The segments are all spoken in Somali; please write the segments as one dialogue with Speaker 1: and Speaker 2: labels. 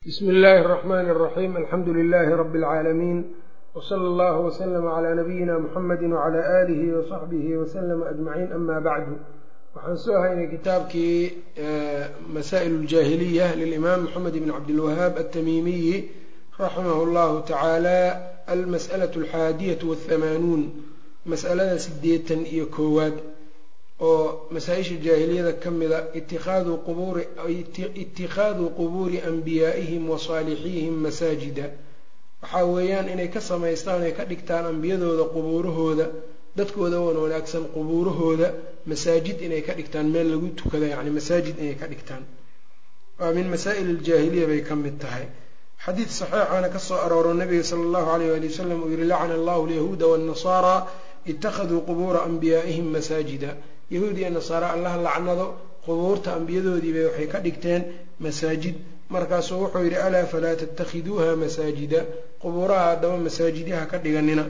Speaker 1: bsmi illaahi اraxmani اraxiim alxamdu lilaahi rabi اlcaalamiin wsala allahu wslama calaa nabiyina muxamedi wcala aalihi wasaxbihi waslama ajmaciin ama bacdu waxaan soo haynay kitaabkii masaa'il اljaahiliya lilimaam moxamed bn cabdilwahaab altamiimiyi raximah llahu tacaala almas'alaة alxaadiyatu wahamaanuun mas'alada sideetan iyo koowaad oo masaa-isha jaahiliyada ka mida itikaadu qubuuri itikhaadu qubuuri anbiyaa'ihim wa saalixihim masaajida. Waxaa weeyaan inay ka samaystaan ay ka dhigtaan ambiyadooda qubuurahooda dadkooda wan wanaagsan qubuurahooda masaajid inay ka dhigtaan meel lagu tukada yacni masaajid inay ka dhigtaan. Waa min masaa'il aljaahiliya bay ka mid tahay. Xadiid saxiixaana ka soo arooro nabiga sala allahu alayh ali wasalam uu yihi lacana allahu alyahuuda waannasaaraa ittakhaduu qubuura anbiyaa'ihim masaajida yahuud iyo nasaare allah lacnado qubuurta ambiyadoodiibay waxay ka dhigteen masaajid. Markaasuu wuxuu yidhi alaa falaa tattakhiduuha masaajida. Qubuuraha haddaba masaajidyaha ka dhiganina.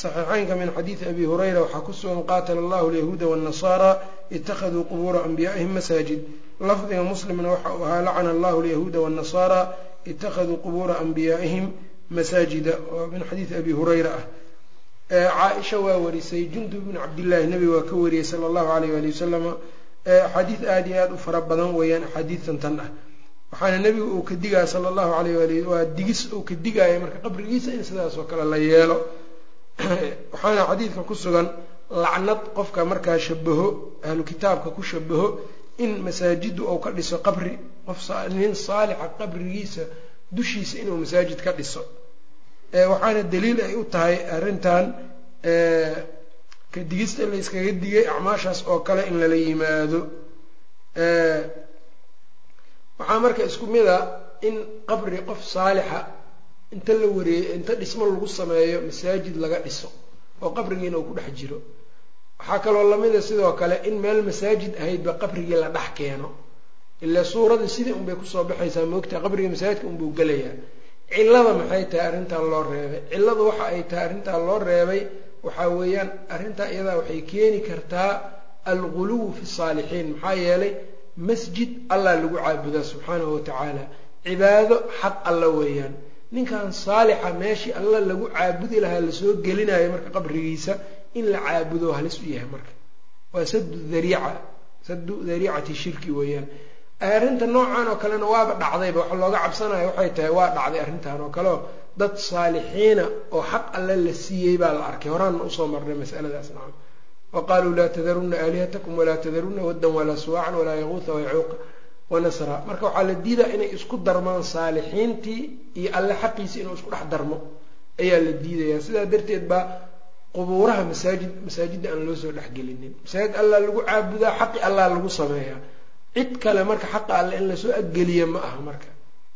Speaker 1: Saxiixeynka min xadiidi abi hurayra waxaa ku sugan qaatala allahu alyahuuda waannasaaraa ittakhaduu qubuura anbiyaa'ihim masaajid. Lafdiga muslimna waxa uu ahaa lacana allahu alyahuuda waannasaaraa ittakhaduu qubuura anbiyaa'ihim masaajida. Oo min xadiidi abi hurayra ah caaisha waa warisay jundub bn cabdillaahi nebiga waa ka wariyey sala allahu alayh ali wasalama axaadiid aada iyo aada u fara badan weeyaan axaadiidtan tan ah. Waxaana nebigu uu ka digaya sala allahu alayh ali waa digis uu ka digaya marka qabrigiisa in sidaas oo kale la yeelo. Waxaana xadiidka ku sugan lacnad qofka markaa shabaho ahlu kitaabka ku shabaho in masaajiddu uu ka dhiso qabri qof nin saalixa qabrigiisa dushiisa inuu masaajid ka dhiso waxaana daliil ay u tahay arrintan ka digista la yskaga digay acmaashaas oo kale in lala yimaado. Waxaa marka isku mid a in qabri qof saalixa inta la wareeyo inta dhismo lagu sameeyo masaajid laga dhiso oo qabrigiina uu ku dhex jiro. Waxaa kaloo lamida sidoo kale in meel masaajid ahaydba qabrigii la dhex keeno. Ilaa suuradii sidii unbay ku soo baxaysaa moogtaa qabriga masaajidka unbuu gelayaa cillada maxay tahay arrintan loo reebay? Cilladu waxa ay tahay arrintan loo reebay waxaa weeyaan arrintaa iyadaa waxay keeni kartaa alguluw fi saalixiin. Maxaa yeelay masjid allah lagu caabudaa subxaanahu watacaala cibaado xaq alla weeyaan. Ninkan saalixa meeshii alla lagu caabudi lahaa la soo gelinayo marka qabrigiisa in la caabudo halis u yahay marka. Waa sadu dariica sadu dariicati shirki weeyaan arrinta noocan oo kalena waaba dhacdayba waxa looga cabsanayo waxay tahay waa dhacday arrintan oo kaleo dad saalixiina oo xaq alle la siiyey baa la arkay. Horaanna u soo marnay masaladaas nacam. Wa qaaluu laa tadarunna aalihatakum walaa tadarunna waddan walaa suwaacan walaa yaquuta wayacuuqa wanasra marka waxaa la diidaa inay isku darmaan saalixiintii iyo alle xaqiisii inuu isku dhex darmo. Ayaa la diidayaa. Sidaa darteed baa qubuuraha masaajid masaajidda aan loo soo dhexgelinin masaajid allah lagu caabudaa xaqi allah lagu sameeyaa cid kale marka xaqa alle in la soo aggeliya ma aha marka.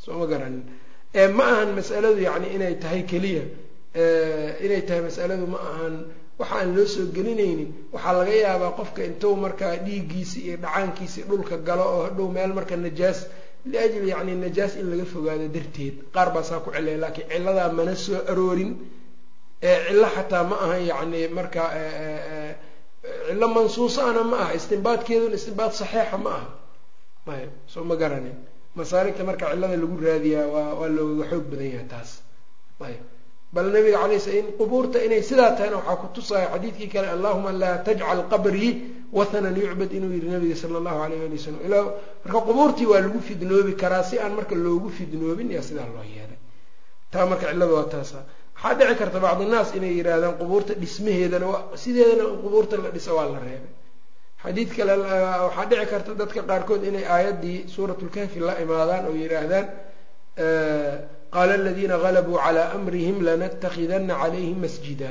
Speaker 1: Soo ma garanin ma ahan masaladu yacni inay tahay keliya. Inay tahay masaladu ma ahan. Waxa aan loo soo gelinaynin. Waxaa laga yaabaa qofka intuu markaa dhiiggiisi iyo dhacaankiisi dhulka galo oo hadhow meel marka najaas liajli yacni najaas in laga fogaado darteed. Qaar baa saa ku celaya laakiin cilladaa mana soo aroorin. Cillo xataa ma ahan yacni marka cillo mansuusaana ma aha. Istinbaadkeeduna istinbaad saxiixa ma aha ayb soo ma garanin masaaligta marka cillada lagu raadiyaa waa waa looga xoog badan yahay taas. Ayb bal nabiga calay sl in qubuurta inay sidaa tahayna waxaa ku tusaya xadiidkii kale allahuma laa tajcal qabrii wathanan yucbad inuu yihi nabiga sala allahu alayh ali wasalam ila marka qubuurtii waa lagu fidnoobi karaa si aan marka loogu fidnoobin yaa sidaa loo yeelay. Taa marka cillada waa taasa waxaa dhici karta bacdinaas inay yidhaahdaan qubuurta dhismaheedana sideedana qubuurta la dhiso waa la reebay xadiid kale waxaa dhici karta dadka qaarkood inay aayaddii suuratlkahfi la imaadaan oo yidhaahdaan qaala aladiina galabuu calaa amrihim lanatakhidana calayhim masjida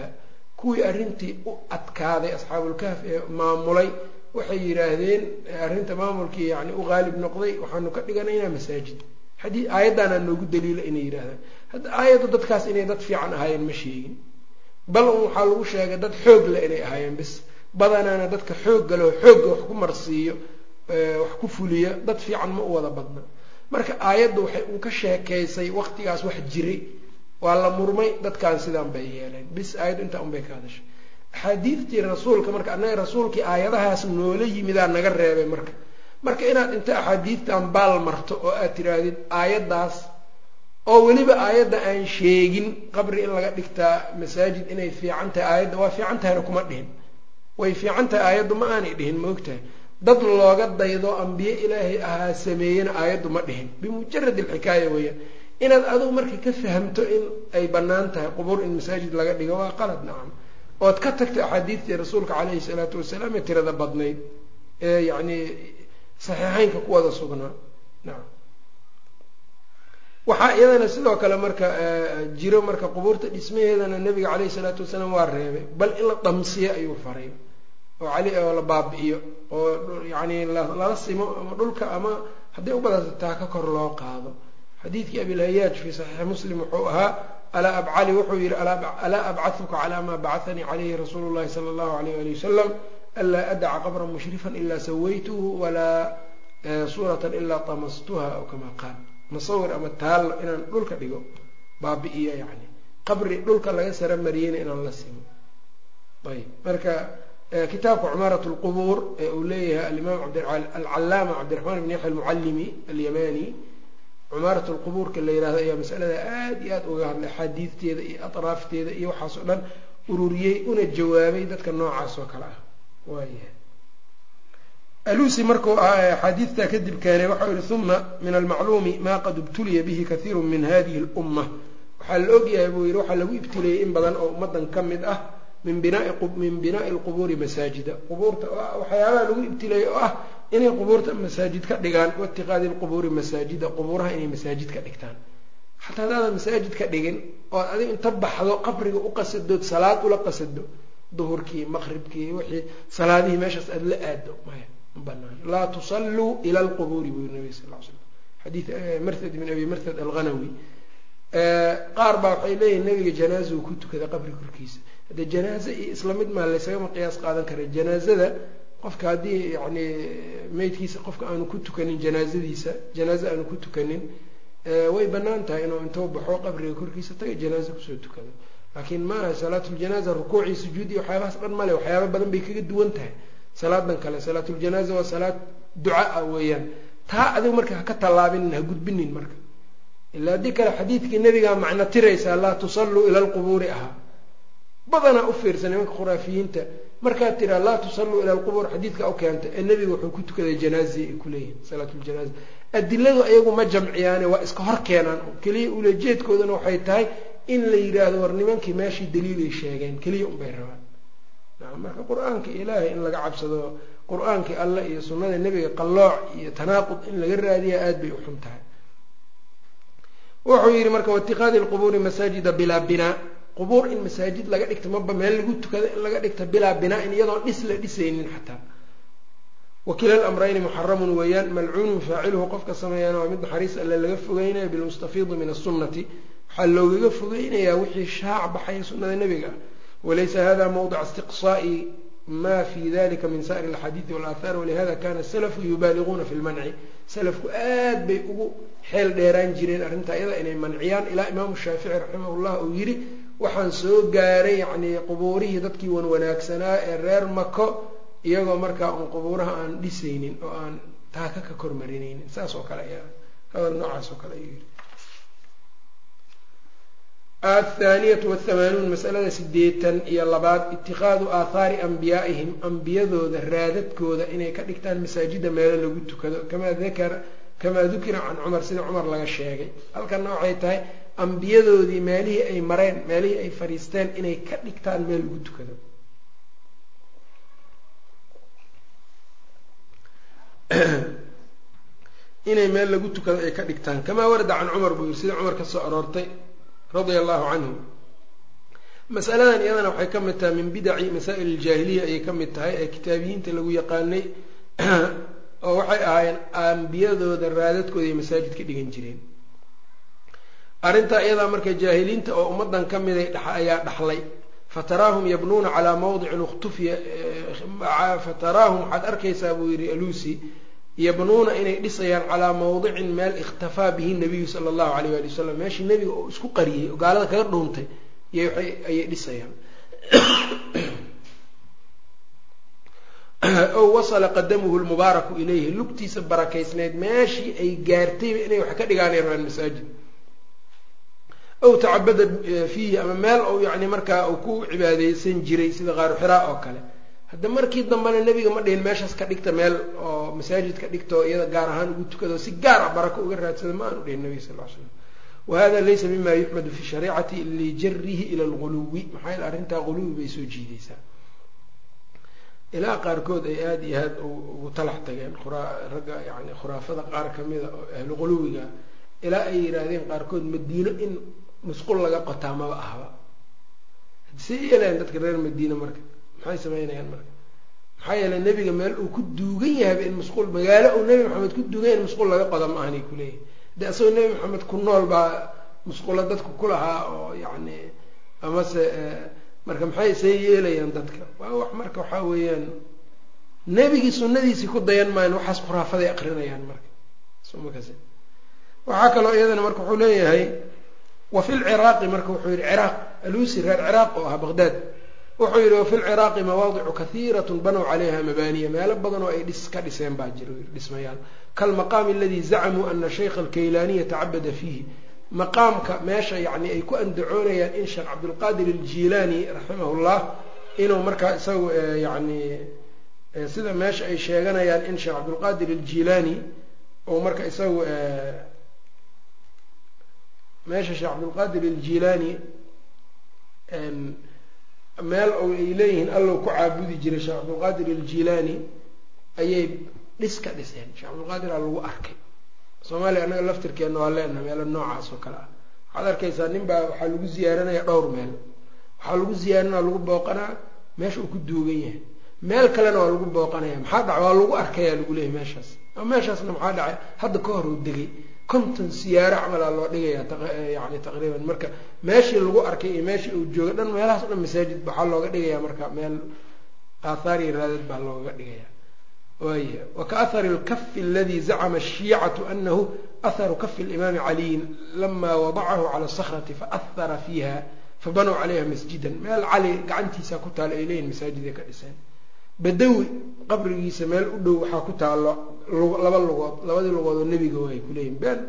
Speaker 1: kuwii arrintii u adkaaday asxaabulkahf ee maamulay waxay yidhaahdeen arrinta maamulkii yani u qaalib noqday waxaanu ka dhiganaynaa masaajid. Xadii aayaddaanaa noogu daliila inay yidhahdaan hadda aayadda dadkaas inay dad fiican ahaayeen ma sheegin. Bal un waxaa lagu sheegay dad xoog le inay ahaayeen bis badanaana dadka xoogga leo xoogga wax ku marsiiyo wax ku fuliya dad fiican ma u wada badna. Marka aayaddu waxay un ka sheekaysay waqtigaas wax jiray waa la murmay dadkan sidaan bay yeeleen. Bis aayaddu intaa un bay ka hadashay axaadiidtii rasuulka marka annaga rasuulkii aayadahaas noola yimidaa naga reebay marka. Marka inaad inta axaadiidtan baal marto oo aad tidhaahdid aayaddaas oo weliba aayadda aan sheegin qabri in laga dhigtaa masaajid inay fiican tahay aayadda waa fiican tahayna kuma dhihin way fiican tahay aayaddu ma aanay dhihin maogtahay dad looga daydo ambiye ilaahay ahaa sameeyena aayaddu ma dhihin. Bimujarad alxikaaya weeyaan inaad adigu marka ka fahamto in ay bannaan tahay qubuur in masaajid laga dhigo waa qalad nacam. Ood ka tagto axaadiistii rasuulka caleyhi salaatu wasalaam ee tirada badnayd ee yacni saxiixeynka ku wada sugnaa. Nacam. Waxaa iyadana sidoo kale marka jiro marka qubuurta dhismaheedana nabiga caleyhi salaatu wasalaam waa reebay. Bal in la dhamsiyo ayuu faray oo cali oo la baabi'iyo oo yacni lala simo ama dhulka ama hadday u badata taa ka kor loo qaado. Xadiidkii abilhayaaj fii saxiixi muslim wuxuu ahaa alaa abcali wuxuu yihi alaa abcahuka calaa maa bacahanii calayhi rasuulu llahi sala allahu alayh ali wasalam anlaa adaca qabran mushrifan ilaa sawaytuhu walaa suuratan ilaa tamastuha aw kama qaal. Musawir ama taallo inaan dhulka dhigo baabi'iyo yani qabri dhulka laga sara mariyeyna inaan la simo. Ayb marka kitaabka cumaarat lqubuur ee uu leeyahay alimaam alcalaama cabdiraxmaan bn yaxya almucallimi alyamani. Cumaarat lqubuurka la yihahdo ayaa masalada aada iyo aada uga hadlay axaadiidteeda iyo atraafteeda iyo waxaas oo dhan ururiyey una jawaabay dadka noocaas oo kale ah. Waayahay alusi markuu axaadiidtaa kadib keenay waxau yihi uma min almacluumi ma qad ibtuliya bihi kathiiru min hadihi اlumma waxaa la ogyahay buu yihi waxaa lagu ibtileeyey in badan oo ummadan ka mid ah min binaa'i lqubuuri masaajida. Qubuurta waxyaabaha lagu ibtileeyey oo ah inay qubuurta masaajid ka dhigaan waitiqaadi lqubuuri masaajida qubuuraha inay masaajid ka dhigtaan. Xataa hadaadan masaajid ka dhigin ood adig inta baxdo qabriga u qasadood salaad ula qasado duhurkii maqribkii wixii salaadihii meeshaas aada la aado maya ma banaan laa tusalluu ila lqubuuri buu nabig sal l slam xadiid marthad bin abi marthad alghanawi qaar baa waxay leeyihiin nabiga janaaza uu ku tukada qabri korkiisa hadde janaaze iyo isla mid maa laysagama qiyaas qaadan kara janaazada qofka haddii yani meydkiisa qofka aanu ku tukanin janaazadiisa janaaze aanu ku tukanin way bannaan tahay inuu intuu baxo qabriga korkiisa taga janaaze ku soo tukado. Laakiin maaha salaatuljanaaza rukuucii sujuud waxyaabahaas dhan male waxyaaba badan bay kaga duwan tahay. Salaadan kale salaatuljanaaza waa salaad duca ah weeyaan. Taa adigu marka haka tallaabinin ha gudbinin marka. Ilaa haddii kale xadiidkii nabigaa macno tiraysaa laa tusalluu ila lqubuuri ahaa badanaa u fiirsan nimanka khuraafiyiinta. Markaad tiraa laa tusalluu ila lqubuur xadiidka u keenta ee nebiga wuxuu ku tukaday janaazi ay kuleeyihin salaatuljanaaza adiladu ayagu ma jamciyaane waa iska hor keenaan. Keliya ulajeedkoodana waxay tahay in la yidhaahdo war nimankii meeshii daliilay sheegeen keliya unbay rabaan. Marka qur'aanka ilaahay in laga cabsado qur'aankii alle iyo sunnada nebiga qallooc iyo tanaaqud in laga raadiya aada bay u xun tahay. Wuxuu yidhi marka waitiqaadi lqubuuri masaajida bilaa binaa qubuur in masaajid laga dhigto maba meel lagu tukado in laga dhigto bilaa binaa-in iyadoon dhis la dhisaynin xataa. Wakila lamrayni muxaramun weeyaan malcuunun faaciluhu qofka sameeyaana waa mid naxariis alle laga fogeynaya bilmustafiidi min asunnati waxaa loogaga fogeynayaa wixii shaac baxaya sunnada nebiga. Ah walaysa hada mawdica istiqsaa'i ma fi dalika min sa'iri alxadiidi walaathaar walihada kana salafu yubaaliquuna fi lmanci salafku aad bay ugu xeel dheeraan jireen arrintaa iyada inay manciyaan ilaa imaamu shaafici raximahullah uu yidhi waxaan soo gaaray yacni qubuurihii dadkii wan wanaagsanaa ee reer mako iyagoo markaa uun qubuuraha aan dhisaynin oo aan taaka ka kormarinaynin. Saas oo kale ayaa hadal noocaas oo kale ayuu yidhi. Athaaniyatu wathamaanuun masalada sideetan iyo labaad itiqaadu aathaari ambiyaaihim ambiyadooda raadadkooda inay ka dhigtaan masaajida meelo lagu tukado. Kamaa dukira can cumar sida cumar laga sheegay. Halkanna waxay tahay ambiyadoodii meelihii ay mareen meelihii ay fadhiisteen inay ka dhigtaan meel lagu tukado. Inay meel lagu tukado ay ka dhigtaan. Kamaa warada can cumar buu yiri sida cumar ka soo aroortay radia allahu canhu masaladan iyadana waxay ka mid tahay min bidaci masaa'il aljaahiliya ayay ka mid tahay ee kitaabiyiinta lagu yaqaanay oo waxay ahaayeen ambiyadooda raadadkooda ay masaajid ka dhigan jireen arrintaa iyadaa marka jaahiliinta oo ummadan ka miday ayaa dhaxlay. Fataraahum yabnuuna calaa mawdicin ukhtufiya fataraahum waxaad arkaysaa buu yidhi alusi yabnuuna inay dhisayaan calaa mawdicin meel ikhtafaa bihi nabiyu sala allahu alayh wali wasalam meeshii nebiga oo isku qariyey oo gaalada kaga dhuuntay ayay dhisayaan. Ow wasala qadamuhu lmubaaraku ilayhi lugtiisa barakaysneyd. Meeshii ay gaartayba inay wax ka dhigaanay rabaan masaajid aw tacabada fiihi ama meel ou yani markaa uu ku cibaadeysan jiray sida qaaru xiraa oo kale hadda markii dambena nebiga ma dhihin meeshaas ka dhigta meel oo masaajid ka dhigta oo iyada gaar ahaan ugu tukado si gaar ah barako uga raadsada ma aanu dhihin nabiga sal l slam wahada laysa mima yuxmadu fi shariicati lijarihi ila lguluwi maxaa yaele arrintaa guluwi bay soo jiideysaa ilaa qaarkood ay aada iyo aad ugu talax tageen ragga yani khuraafada qaar kamida oo ahlu ilaa ay yidhaahdeen qaarkood madiino in musqul laga qotaa maba ahba. See yeelayan dadka reer madiina marka maxay sameynayaan marka? Maxaa yeeley nebiga meel uu ku duugan yahayba in musquul magaalo uu nebi maxamed ku duugan yahay in musquul laga qoda ma ahanay kuleeyahay de isagoo nebi maxamed ku nool baa musqulo dadku ku lahaa oo yacni amase marka maxay see yeelayaan dadka? Waa wax marka waxaa weeyaan nebigii sunadiisii ku dayan maayan waxaas khuraafaday aqrinayaan marka. Sumkas waxaa kaloo iyadana marka wuxuu leeyahay wa fi lciraaqi marka wuxuu yihi ciraaq alusi reer ciraaq oo ahaa baqdaad wuxuu yihi wafi lciraaqi mawaadicu kahiirat banow calayha mabaaniya. Meelo badan oo ay dhis ka dhiseen baa jiro dhismayaal. Kalmaqaami aladi zacamuu ana shaykha alkaylaaniya tacabada fiihi. Maqaamka meesha yani ay ku andacoonayaan in sheekh cabdulqaadir aljilaani raximah llah inuu markaa isagu yani sida meesha ay sheeganayaan in sheekh cabdulqaadir aljilaani ou marka isagu meesha sheekh cabdulqaadir aljilaani meel oo ay leeyihiin allow ku caabudi jiray sheekh cabdulqaadir aljilaani ayay dhis ka dhiseen. Sheekh cabdulqaadir aa lagu arkay. Soomaaliya annaga laftirkeenna waa leenaha meelo noocaas oo kale ah. Waxaad arkaysaa nin baa waxaa lagu ziyaaranaya dhowr meel. Waxaa lagu ziyaaranaa lagu booqanaa meesha uu ku duugan yahay. Meel kalena waa lagu booqanaya. Maxaa dhaca waa lagu arkayaa lagu leeyahy meeshaas. Meeshaasna maxaa dhacay? Hadda ka hor uu degay konton siyaaro camalaa loo dhigaya yani taqriiban. Marka meeshii lagu arkay iyo meeshii uu jooga dhan meelahaas o dhan masaajid waxaa looga dhigaya marka meel aathaar iyo raadad baa looga dhigaya waaya wakaahari lkafi aladi zacama ashiicatu anahu aharu kafi limaami caliyin. Lama wadacahu cala sakrati faahara fiiha fabanuu calayha masjidan. Meel cali gacantiisa ku taalo ay leeyihiin masaajiday ka dhiseen badawi qabrigiisa meel u dhow waxaa ku taalo laba lugood labadii lugood oo nebiga ay kuleeyihin ben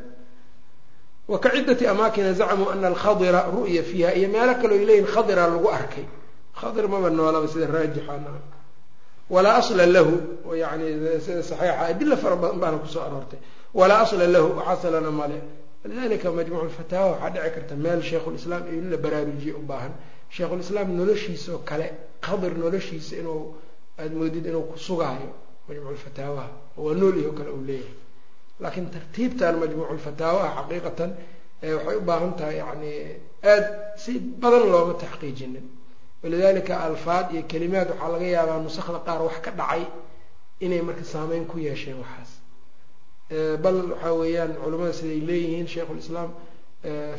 Speaker 1: wa ka ciddati amaakina zacmuu ana alkhadira ru'ya fiiha iyo meelo kaleo leeyihiin khadira lagu arkay. Khadir maba noolaba sida raajixana walaa asla lahu yani sida saxiixa adila fara badan baana ku soo aroortay. Walaa asla lahu waxasalana male walidalika majmuuc lfataawa waxaa dhici karta meel sheikhulislaam in la baraarujiye u baahan. Sheikhulislaam noloshiisa oo kale khadir noloshiisa inuu aada moodid inuu ku sugaayo majmuuculfataawaha oo waa noolyaho kale uu leeyahay. Laakiin tartiibtan majmuuculfataawaha xaqiiqatan waxay u baahan tahay yani aada si badan looma taxqiijinin. Walidalika alfaad iyo kelimaad waxaa laga yaabaa nusakda qaar wax ka dhacay inay marka saameyn ku yeesheen waxaas. Bal waxaa weeyaan culamada siday leeyihiin sheikhulislaam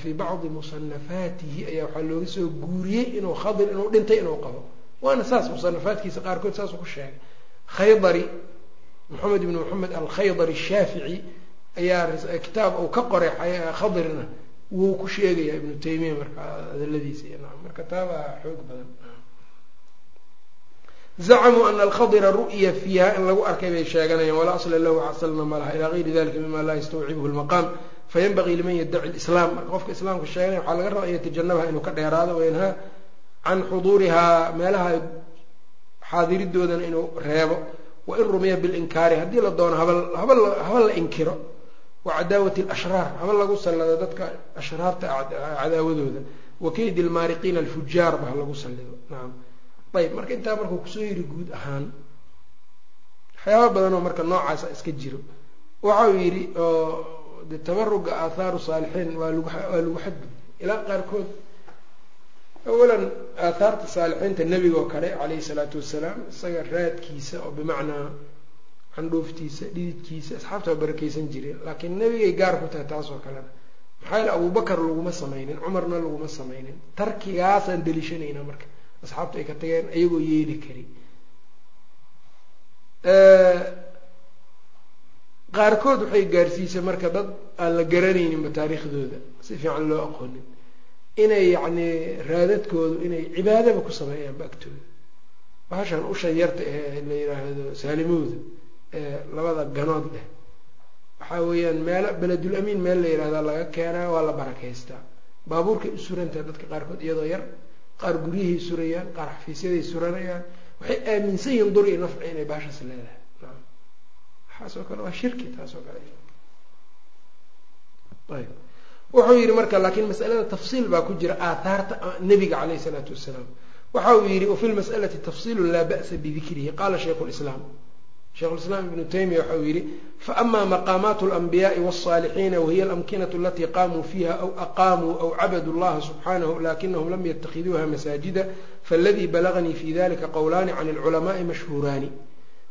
Speaker 1: fii bacdi musanafaatihi ayaa waxaa looga soo guuriyey inuu khadir inuu dhintay inuu qabo waana saas musanafaadkiisa qaarkood saasuu ku sheegay. Khaydari maxamed ibn maxamed alkhaydari shaafici ayaa kitaab uu ka qoray khadirna wuu ku sheegaya ibnu taymiya marka adaladiisa marka taabaa xoog badan. Zacmuu ana alkhadira ru'ya fiiha in lagu arkay bay sheeganayaan walaa asla lahu xasalna ma laha ilaa gayri dalika mima laa yastawcibuhu lmaqaam fayanbagii liman yaddaci lislaam marka qofka islaamka sheeganaya waxaa laga rabaa an yatajanabaha inuu ka dheeraado wayanhaa can xuduurihaa meelaha xaadiridoodana inuu reebo wain rumiya bilinkaari haddii la doono haba haba la inkiro wa cadaawati alashraar haba lagu sallado dadka ashraarta cadaawadooda wa kaydi lmaariqiina alfujaar ba ha lagu sallido nacam ayb marka intaa markuu ku soo yiri guud ahaan waxyaaba badan oo marka noocaasa iska jiro waxau yidhi oo de tabaruga aathaaru saalixiin waa lagu waa lagu xadgud ilaa qaarkood awalan aathaarta saalixiinta nebiga oo kale calayhi salaatu wasalaam isaga raadkiisa oo bimacnaa candhuuftiisa dhididkiisa asxaabta waa barakeysan jireen laakiin nebigay gaar ku tahay taas oo kalena maxaa yaele abubakar laguma samaynin cumarna laguma samaynin tarkigaasaan deliishanaynaa marka asxaabta ay ka tageen iyagoo yeeli kari qaarkood waxay gaarsiisay marka dad aan la garanayninba taariikhdooda si fiican loo aqoonin inay yacni raadadkoodu inay cibaadaba ku sameeyaanba agtooda. Bahashan usha yarta ee la yidhaahdo saalimowda ee labada ganood leh. Waxaa weeyaan meelo beledul amiin meel la yidhahdaa laga keenaa waa la barakeystaa baabuurkay u surantahay dadka qaarkood iyadoo yar qaar guryahay surayaan qaar xafiisyaday suranayaan. Waxay aaminsan yihiin dur iyo nafci inay baashaas leedahay. Waxaasoo kale waa shirki taasoo kale. Ayb wuxuu yihi marka laakiin masalada tafsiil baa ku jira aathaarta nebiga caleyh salaatu wasalaam. Waxa uu yihi wafi lmas'alati tafsiilun laa ba'sa bidikrihi qaala shaykhu lislaam sheikhulislaam ibnu taymiya waxa uu yihi faama maqaamaat اlanbiyaai wاlsaalixiina wahiya alamkinatu alatii qaamuu fiiha aw aqaamuu aw cabadu llaha subxaanahu lakinahum lam yatakhiduuha masaajida faaladii balaganii fi dalika qowlaani can alculamaai mashhuuraani.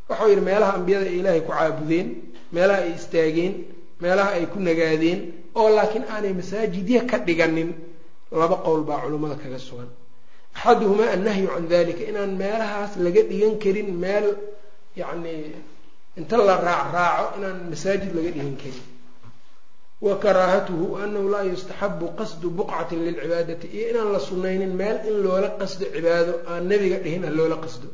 Speaker 1: Waxau yihi meelaha ambiyada ay ilaahay ku caabudeen meelaha ay istaageen meelaha ay ku nagaadeen oo laakiin aanay masaajidya ka dhiganin laba qowl baa culummada kaga sugan. Axaduhumaa annahyu can dalika inaan meelahaas laga dhigan karin meel yacni inta la raac raaco inaan masaajid laga dhigan karin. Wa karaahatuhu anahu laa yustaxabu qasdu buqcatin lilcibaadati iyo inaan la sunnaynin meel in loola qasdo cibaado aan nebiga dhihin ha loola qasdo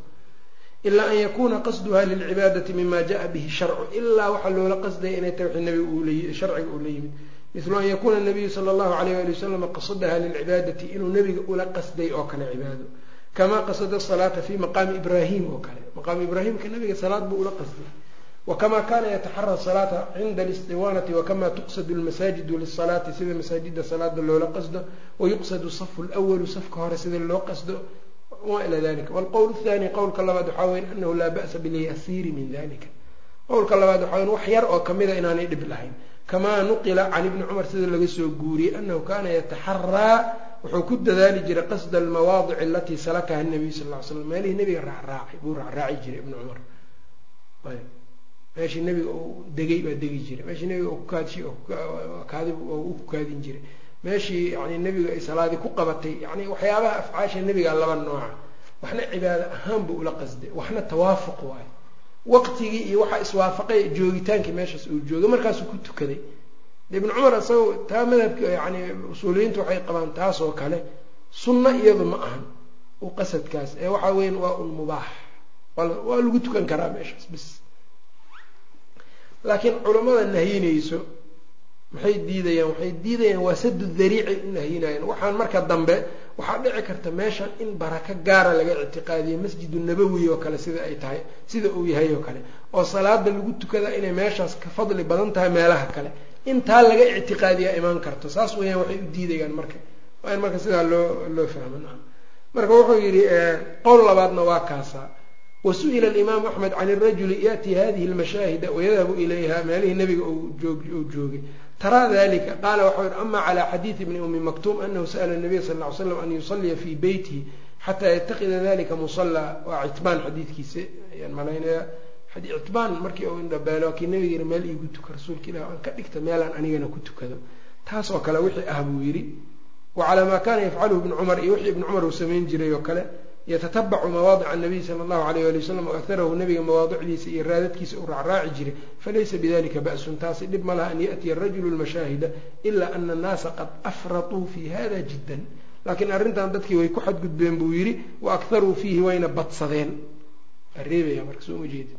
Speaker 1: ilaa an yakuuna qasduha lilcibaadati mima jaءa bihi sharcu. Ilaa waxaa loola qasdaya inay tahay nabiga sharciga uu la yimid. Mislu an yakuuna nabiyu sala allahu alayh ali wasalam qasadaha lilcibaadati inuu nebiga ula qasday oo kale cibaado. Kamaa qasada salaata fi maqaami ibraahim oo kale. Maqaami ibraahimka nabiga salaad buu ula qasday. Wakama kana yataxara salaata cinda alistiwaanati wakama tuqsadu lmasaajidu lisalaati sida masaajida salaada loola qasdo. Wayuqsadu safu lwalu safka hore sida loo qasdo wma ila dalika wlqowl thani qowlka labaad waxaa weya anahu laa ba'sa bilyasiiri min dalika qowlka labaad waxaa weya wax yar oo kamida inaanay dhib lahayn kamaa nuqila can ibni cumar sida laga soo guuriyey anahu kana yataxaraa wuxuu ku dadaali jiray qasda almawaadici alatii salakaha nabiy sal ly slam meelihii nabiga raacraacay buu raacraaci jiray ibni cumar meeshii nabiga uu degay baa degi jiray meeshii nabiga kukaadshi kaadi u kukaadin jiray meeshii yani nebiga ay salaadii ku qabatay yani waxyaabaha afcaasha nebiga laba nooca waxna cibaado ahaan buu ula qasday waxna tawaafuq waayo waqtigii iyo waxaa iswaafaqay joogitaankii meeshaas uu joogay markaasuu ku tukaday. Ibn cumar isagoo taa madhabka yani usuuliyiintu waxay qabaan taas oo kale sunno iyadu ma ahan. U qasadkaas ee waxaa weyan waa un mubaax. Waa lagu tukan karaa meeshaas bis laakiin culammada nahyinayso maxay diidayaan? Waxay diidayaan waa sadu dariicay u nahyinayaan waxaan marka dambe waxaa dhici karta meeshan in barako gaara laga ictiqaadiyo masjidu nabawi oo kale sida ay tahay sida uu yahay oo kale oo salaada lagu tukada inay meeshaas ka fadli badan tahay meelaha kale. Intaa laga ictiqaadiyaa imaan karto. Saas weyaan waxay u diidayaan marka. Waa in marka sidaa loo loo fahmo marka wuxuu yidhi qowl labaadna waa kaasaa wasu'ila alimaamu axmed can irajuli yaأtii hadihi اlmashaahida wayadhabu ilayha meelihii nabiga uu joogay taraa dalika qaala waxau yihi ama calى xadiidi bni umi maktuum anahu sa'la nabiya sal ly slam an yusaliya fii beytihi xataa yatakida dalika musallaa waa citbaan xadiidkiisa ayaan malaynayaa citbaan markii uu indhabeelo kii nabiga yiri meel iigu tuka rasuulka ilah aan ka dhigta meelaan anigana ku tukado taas oo kale wixii ah buu yidhi wa calaa maa kaana yafcaluhu ibnu cumar iyo wixii ibnu cumar uu samayn jiray oo kale yatatabacu mawaadica anabiy sala allahu alayh ali wasalam waaharahu nabiga mawaadicdiisa iyo raadadkiisa uu raacraaci jiray. Falaysa bidalika ba'sun taasi dhib ma laha an yaأtiya arajulu lmashaahida ila ana annaasa qad afratuu fi hada jiddan. Laakiin arrintan dadkii way ku xadgudbeen buu yidhi wa akharuu fiihi wayna badsadeen. Areebaya marka soo ma jeedi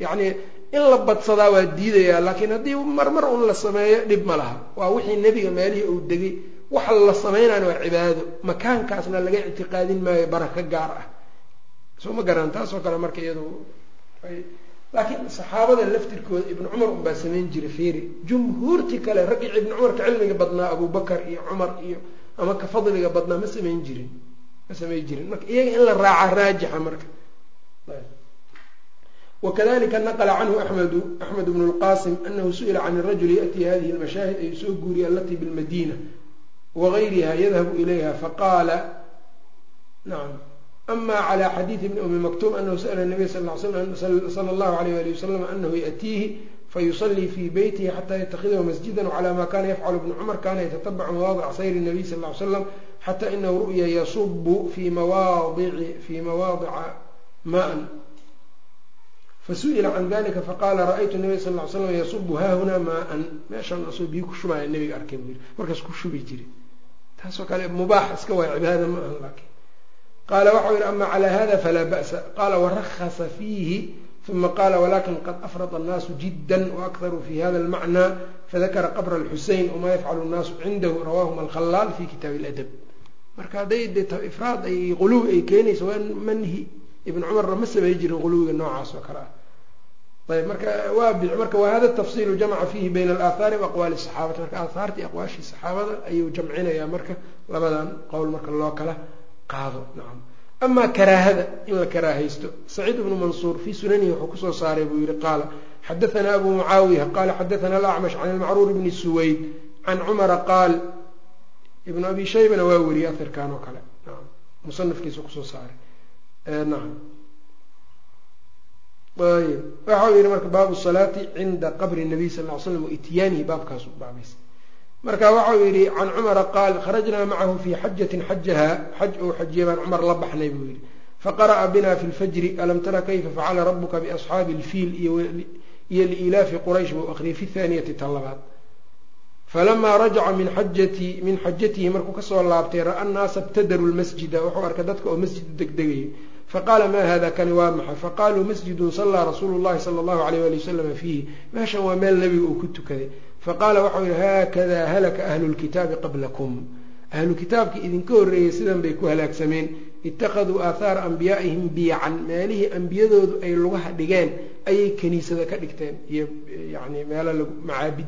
Speaker 1: yacnii in la badsadaa waa diidayaa laakiin haddii marmar un la sameeyo dhib ma laha. Waa wixii nebiga meelihii uu degay waxa la sameynaan waa cibaado. Makaankaasna laga ictiqaadin maayo barako gaar ah. Soo ma garan taasoo kale marka iyadu laakiin saxaabada laftirkooda ibnu cumar unbaa samayn jiray fiiri. Jumhuurtii kale raggii ibnu cumar ka cilmiga badnaa abubakar iyo cumar iyo ama ka fadliga badnaa ma samayn jirin. Ma samayn jirin. Marka iyaga in la raaca raajixa marka. Wakadalika naqla canhu axmedu axmed bnu lqasim anahu su'ila can rajuli yaأtii hadihi lmashaahid ay soo guuriye alatii bilmadina wغayriha yadhabu ilayha faqaala nacam ama clى xadiidi bni umi maktuum anahu sa'la nabiy sala allahu alayh ali wasalam anahu yaأtiihi fayusalii fii beytihi xata yatakhidahu masjida wclى ma kana yafcl bnu cumar kana yatatabacu mawaadic sayr الnabiy sal ly slam xata inahu ru'ya yasubu fi mawaadica maan fasu'ila can dalika faqala ra'aytu nabiy sal ly slam yasubu haahuna maan meeshaan asoo biyo ku shubaya nabiga arkay buu yiri markaas ku shubi jiray taasoo kale mubaax iska waay cibaada ma aha laakiin qaala waxau yihi ama calى hada falaa ba'sa qaala warakasa fiihi uma qaala walakin qad afrada annaasu jidda waakharuu fi hada almacnaa fadakara qabra alxusein wamaa yafcalu nnaasu cindahu rawahuma alkhalaal fi kitaabi ladab marka hadday de ifraad ay quluwi ay keenayso waa manhi ibn cumarna ma samey jirin quluwiga noocaas oo kale ah ayb marka waa marka wa hada tafsilu jamca fihi bayna alaahaari waaqwaali saxaabati marka aahaartii aqwaashii saxaabada ayuu jamcinayaa marka labadan qowl marka loo kala qaado nacam amaa karaahada in la karaahaysto saciid ibnu mansuur fii sunanihi wuxuu ku soo saaray buu yihi qaala xadaanaa abu mucaawiya qaala xadaana alacmash can ilmacruur bni suwayd can cumara qaal ibnu abi shaybana waa weriyey aharkan oo kale naam musanafkiisa ku soo saaray nacam ayb waxau yihi marka baabu salaati cinda qabri nabiy sal l slam waityaanihi baabkaasu baabaysa marka waxau yihi can cumara qaal kharajnaa macahu fii xajatin xajaha xaj ou xajiya baan cumar la baxnay buu yihi faqara'a bina fi lfajri alam tara kayfa facala rabuka biasxaabi ilfiil iyo liilaafi quraysh buu aqriyay fi thaaniyati ta labaad falamaa rajaca min xajati min xajatihi markuu ka soo laabtay ra'a nnaasa btadaru lmasjida wuxuu arkay dadka oo masjid degdegaya faqaala maa hada kani waa maxay faqaaluu masjidun sallaa rasuulu llahi sala allahu alayh ali wasalama fiihi meeshan waa meel nebiga uu ku tukaday faqaala waxau yihi haakada halaka ahlu lkitaabi qablakum ahlu kitaabkii idinka horreeyey sidan bay ku halaagsameen ittakhaduu aathaara anbiyaa'ihim biyacan meelihii ambiyadoodu ay lugaha dhigeen ayay kaniisada ka dhigteen iyo yani meelo lagu macaabid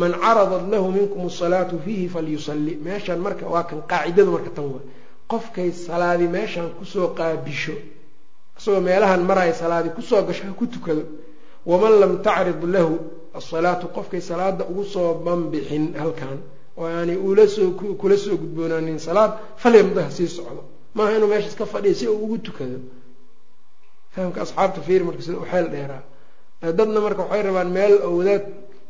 Speaker 1: man caradat lahu minkum asalaatu fiihi falyusalli meeshan marka waa kan qaacidadu marka tan waa qofkay salaadi meeshan ku soo qaabisho isagoo meelahan maraya salaadi ku soo gasho ha ku tukado. Waman lam tacrid lahu asalaatu qofkay salaada ugu soo banbixin halkan oo aanay kula soo gudboonaanin salaad falyamda ha sii socdo. Maaha inuu meesha iska fadhiya si uu ugu tukado. Fahamka asxaabta fiir marka sida uxeel dheeraa. Dadna marka waxay rabaan meel oo wadaad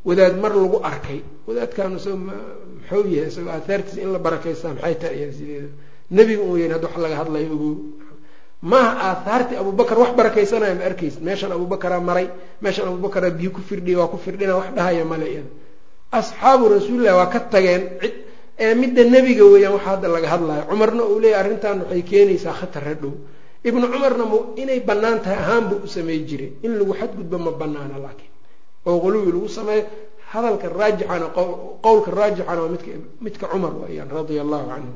Speaker 1: wadaad mar lagu arkay. Wadaadkan isag muxuu yahay isagoo aahaartiisa in la barakaysta maxay tahay sideeda nebiga un yahin hadda wax laga hadlayo ogow maaha aahaartii abubakar wax barakaysanaya ma arkaysa meeshan abubakaraa maray meeshan abubakaraa biyo ku firdhiya waa ku firdhina wax dhahaya male iyada asxaabu rasuulilah waa ka tageen. Cid ee midda nebiga weeyaan waxa hadda laga hadlayo cumarna uu leeyahy arrintan waxay keenaysaa khatar hadhow ibnu cumarna m inay bannaan tahay ahaanba u samey jiray in lagu xadgudbo ma banaana laakiin. Oo quluwi lagu sameeyo hadalka raajixana qowlka raajixana waa midka midka cumar weyaan radia allahu canhu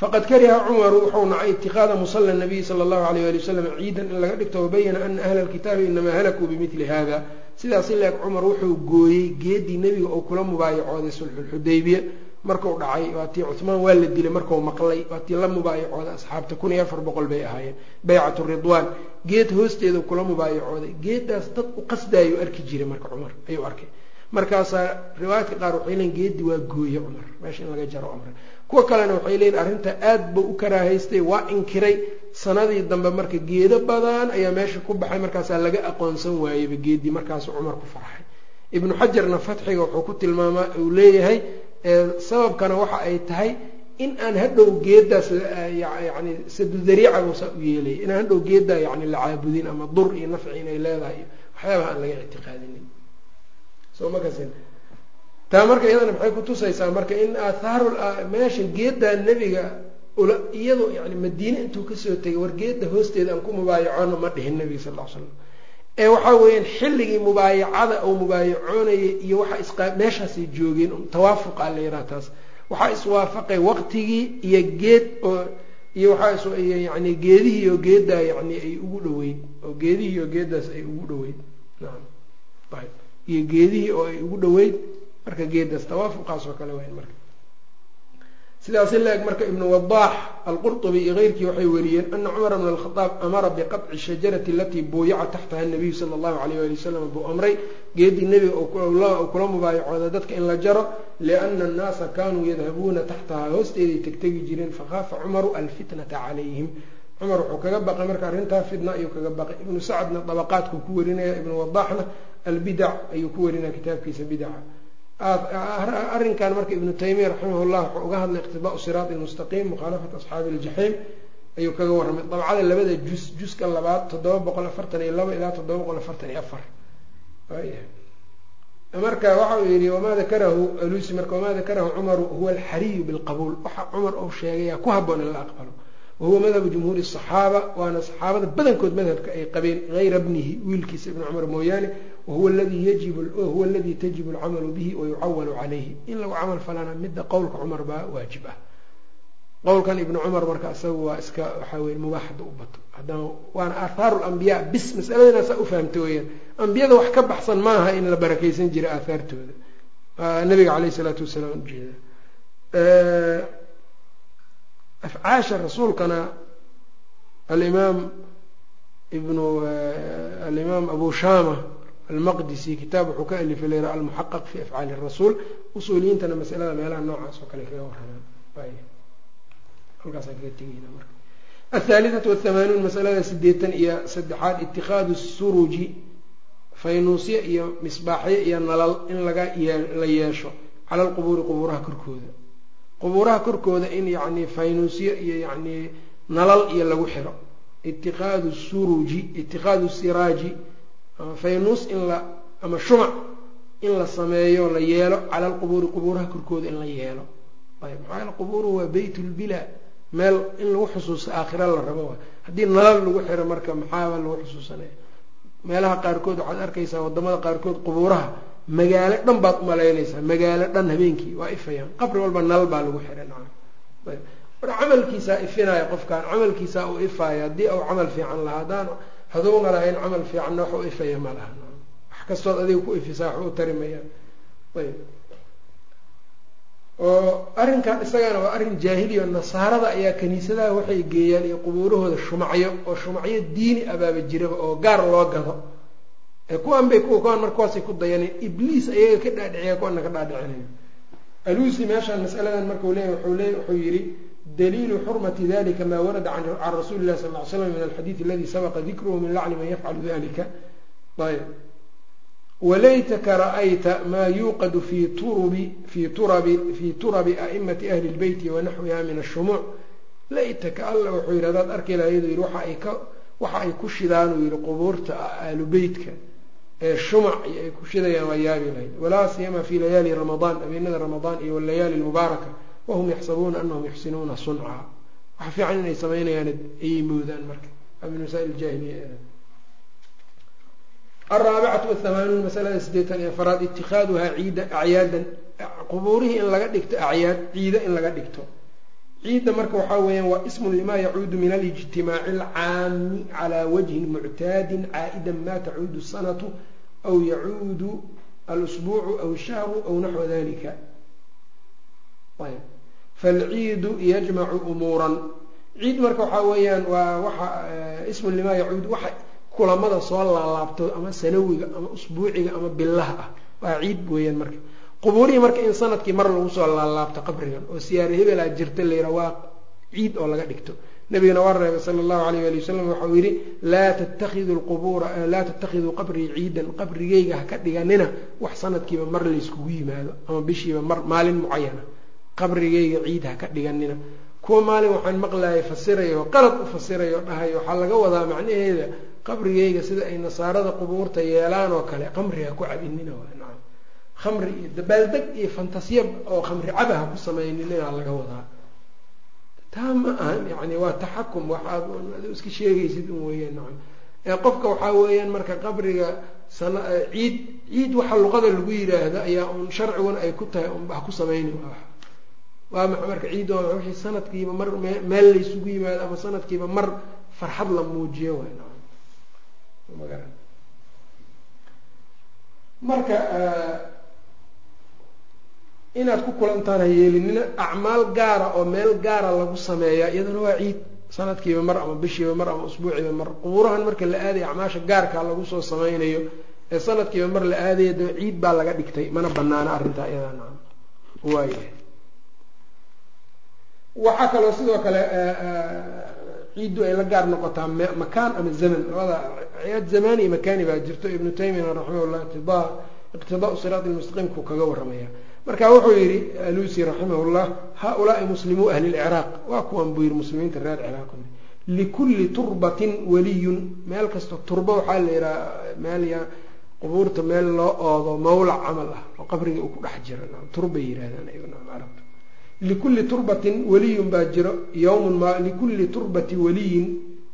Speaker 1: faqad kariha cumaru wuxuu nacay itikaada musala nabiyi sala allahu alayh ali wasalam ciidan in laga dhigto wabayana ana ahla alkitaabi inamaa halakuu bimili hada sidaas ileeg cumar wuxuu gooyey geedii nebiga oo kula mubaayacooday sulxulxudaybiya marku dhacay waa tii cuhmaan waa la dilay marku maqlay waa tii la mubaayacooday asxaabta kun iyo afar boqol bay ahaayeen. Baycatu ridwaan geed hoosteeda kula mubaayacooday geedaas dad u qasdaayuu arki jiray marka cumar ayuu arkay markaasaa riwaayadka qaar waxay leeyiin geedii waa gooye cumar. Meesha in laga jaro cumar. Kuwa kalena waxay leeyiin arrinta aad buu u karaahaystay waa inkiray. Sanadii dambe marka geedo badan ayaa meesha ku baxay markaasaa laga aqoonsan waayeyba geedii markaasu cumar ku farxay ibnu xajarna fatxiga wuxuu ku tilmaamaa uu leeyahay sababkana waxa ay tahay in aan hadhow geedaas yani sadudariica uusaa u yeelaya inaan hadhow geedaa yani la caabudin ama dur iyo nafci inay leedahay. Waxyaabaha aan laga ictiqaadinin soo ma kasin. Taa marka iyadana maxay kutusaysaa marka in aathaar meesha geedaa nebiga ula iyadoo yani madiine intuu ka soo tegay war geeda hoosteeda aan ku mubaayacoona ma dhihin nebiga sal l slam ee waxaa weeyaan xilligii mubaayacada uu mubaayacoonayay iyo waxa isqa meeshaasay joogeen tawaafuqa la yaraha taas. Waxaa iswaafaqay waqtigii iyo geed oo iyo waxaa yani geedihii oo geedaa yani ay ugu dhaweyd oo geedihii oo geedaas ay ugu dhaweyd naam. Ayb iyo geedihii oo ay ugu dhaweyd marka geedaas tawaafuqaas oo kale weyn marka. Sidaasi la-eg marka ibnu wadaax alqurطubi iyo keyrkii waxay wariyeen ana cumara bn alkhadaab amara biqaطci shajarati alatii buuyaca taxtaha nabiyu sala allahu alayh ali wasalam buu amray geedii nebiga kula mubaayacooda dadka in la jaro liana annaasa kanuu yadhabuuna taxtaha hoosteeday tegtegi jireen fakhaafa cumaru alfitnata calayhim. Cumar wuxuu kaga baqay marka arrintaa fitna ayuu kaga baqay. Ibnu sacdna dabaqaadkuu ku warinaya ibnu wadaaxna albidac ayuu ku warinaa kitaabkiisa bidaca arrinkan marka ibnu taymiya raximah llah wuxuu uga hadlay iqtidaa siraat ilmustaqiim mukhaalafat asxaabi iljaxiim ayuu kaga warramay. Dabcada labada jus juska labaad toddoba boqol afartan iyo laba ilaa toddoba boqol afartan iyo afar. Marka waxa uu yihi wamaa dakarahu alusi marka wamaa dakarahu cumaru huwa alxariyu bilqabuul. Waxa cumar uu sheegaya ku haboon in la aqbalo. Wahuwa madhabu jumhuuri asaxaaba waana saxaabada badankood madhabka ay qabeen hayra bnihi wiilkiisa ibni cumar mooyaane wahuwa aladii tajibu alcamalu bihi wayucawalu calayhi in lagu camal falana midda qowlka cumar baa waajib ah qowlkan ibnu cumar marka isaga waa iska waxaa weye mubaaxada u bato haddana waana aahaaru lambiyaa bis masaladana saa ufahamta weeyaan ambiyada wax ka baxsan maaha in la barakeysan jiray aahaartooda nabiga caleyh isalaatu wasalaam ujeeda afcaasha rasuulkana alimaam ibnu alimaam abu shama almaqdisi kitaab wuxuu ka alifay layra almuxaqaq fi afcaali rasuul usuuliyiintana masalada meelaha noocaas oo kale kaga marka. Athaalithatu wathamaanuun masalada sideetan iyo saddexaad itikaadu suruji faynuusye iyo misbaaxyo iyo nalal in laga la yeesho cala alqubuuri qubuuraha korkooda. Qubuuraha korkooda in yacni faynuusye iyo yacni nalal iyo lagu xiro. Itiqaadu suruji itiqaadu siraaji faynuus in la ama shumac in la sameeyo la yeelo cala alqubuuri qubuuraha korkooda in la yeelo. Ayb maxaa yaele qubuuruhu waa beyt lbilaa meel in lagu xusuusto aakhira la rabo. Waay haddii nalal lagu xiro marka maxaaba lagu xusuusanaya meelaha qaarkood waxaad arkaysaa waddamada qaarkood qubuuraha magaalo dhan baad umalaynaysaa magaalo dhan habeenkii waa ifayaan. Qabri walba nal baa lagu xiray nacam. Ayb marka camalkiisaa ifinaya qofkaan camalkiisaa uu ifaayo haddii uu camal fiican lahaa haduuna lahayn camal fiicanna wax u ifaya ma laha. Wax kastood adiga ku ifisaa wax u tarimayaan ayb. Oo arrinkan isagana waa arrin jaahiliya nasaarada ayaa kaniisadaha waxay geeyaan iyo qubuurahooda shumacyo oo shumacyo diini abaaba jiraba oo gaar loo gado. Kuwan bay kuwan marka kuwaasay ku dayaneen ibliis ayaga ka dhaadhiciya kuwana ka dhaadhicinaya alusi meeshaan masaladan markau leeya wuxuu leey wuxuu yidhi daliilu xurmati dalika ma warada can rasuuli illahi sal ly slam min alxadiid aladi sabaqa dikruhu min lacni man yafcalu dalika ayb walaytaka ra'ayta maa yuuqadu fi turubi fi turabi fii turabi a'imati ahli lbeyti wanaxwiha min ashumuuc laytaka alla wuxuu yidhi hadaad arki lahayd yidhi waxa ay ka waxa ay ku shidaan uu yihi qubuurta ahlu beytka ee shumac iyo ay ku shidayaan waa yaabi lahayd walaa siyama fi layaali ramadaan habeenada ramadaan iyo walayaali lmubaaraka wahum yaxsabuuna anahum yuxsinuuna sunca waxa fiican inay samaynayaan ayay moodaan marka waa min masaa'il jaahiliya alraabicatu wahamaanuun masalada sideetan iyo afaraad itikaaduhaa ciida acyaadan qubuurihii in laga dhigto acyaad ciida in laga dhigto ciidda marka waxaa weeyaan waa ismun limaa yacuudu min alijtimaaci alcaami calaa wajhin muctaadin caa'idan ma tacuudu sanatu aw yacuudu alusbuucu aw shahru aw naxwa dalika falciidu yajmacu umuuran ciid marka waxaa weeyaan waa waxa ismun limaa yacuudu waxa kulamada soo laalaabto ama sanawiga ama usbuuciga ama bilaha ah. Waa ciid weeyaan marka. Qubuurihii marka in sannadkii mar lagu soo laalaabto qabrigan oo siyaare hebelaa jirta layra waa ciid oo laga dhigto. Nabigana waa reebay sala allahu alayh ali wasalam waxau yihi laa tattakidu lqubuura laa tattakhiduu qabrii ciidan qabrigeyga ha ka dhiganina wax sanadkiiba mar layskugu yimaado ama bishiiba mar maalin mucayana qabrigeyga ciid ha ka dhiganina. Kuwa maalin waxaan maqlayay fasirayo qalad u fasirayo dhahay waxaa laga wadaa macnaheeda qabrigeyga sida ay nasaarada qubuurta yeelaan oo kale. Qamri ha ku cabinina nacam khamri iyo dabaaldeg iyo fantasiya oo khamri caba ha ku samayninina laga wadaa. Taa ma ahan yani waa taxakum waxaad iska sheegaysid un weeyaan nacam ee qofka waxaa weeyaan marka qabriga sana ciid ciid waxa luqada lagu yiraahdo ayaa un sharciguna ay ku tahay unba ha ku samayni waa maxa marka ciid waa wixii sanadkiiba mar meel laysugu yimaado ama sanadkiiba mar farxad la muujiyo waay nacam magaran marka inaad ku kulantaan ha yeelinina acmaal gaara oo meel gaara lagu sameeyaa iyadana waa ciid sanadkiiba mar ama bishiiba mar ama usbuuciiba mar. Qubuurahan marka la aadaya acmaasha gaarkaa lagu soo sameynayo ee sanadkiiba mar la aadaya da ciid baa laga dhigtay. Mana banaana arrintaa iyadaa nacam waaya waxaa kaloo sidoo kale ciiddu ay la gaar noqotaa makaan ama zaman. Labada ciyaad zamani iyo makani baa jirto. Ibnu taymiyana raximahullah iqtidaa iqtidaau siraat lmustaqiimkuu kaga waramaya marka wuxuu yihi alusi raximahullah haaulaai muslimuu ahli lciraaq waa kuwan buu yihi muslimiinta reer ciraaq likulli turbatin waliyun. Meel kasta turba waxaa la yihaha meel qubuurta meel loo oodo mawlac camal ah oo qabriga uu ku dhex jiro. Turbay yirahdaan carabta likulli turbatin weliyun baa jiro yowmun ma likulli turbati weliyin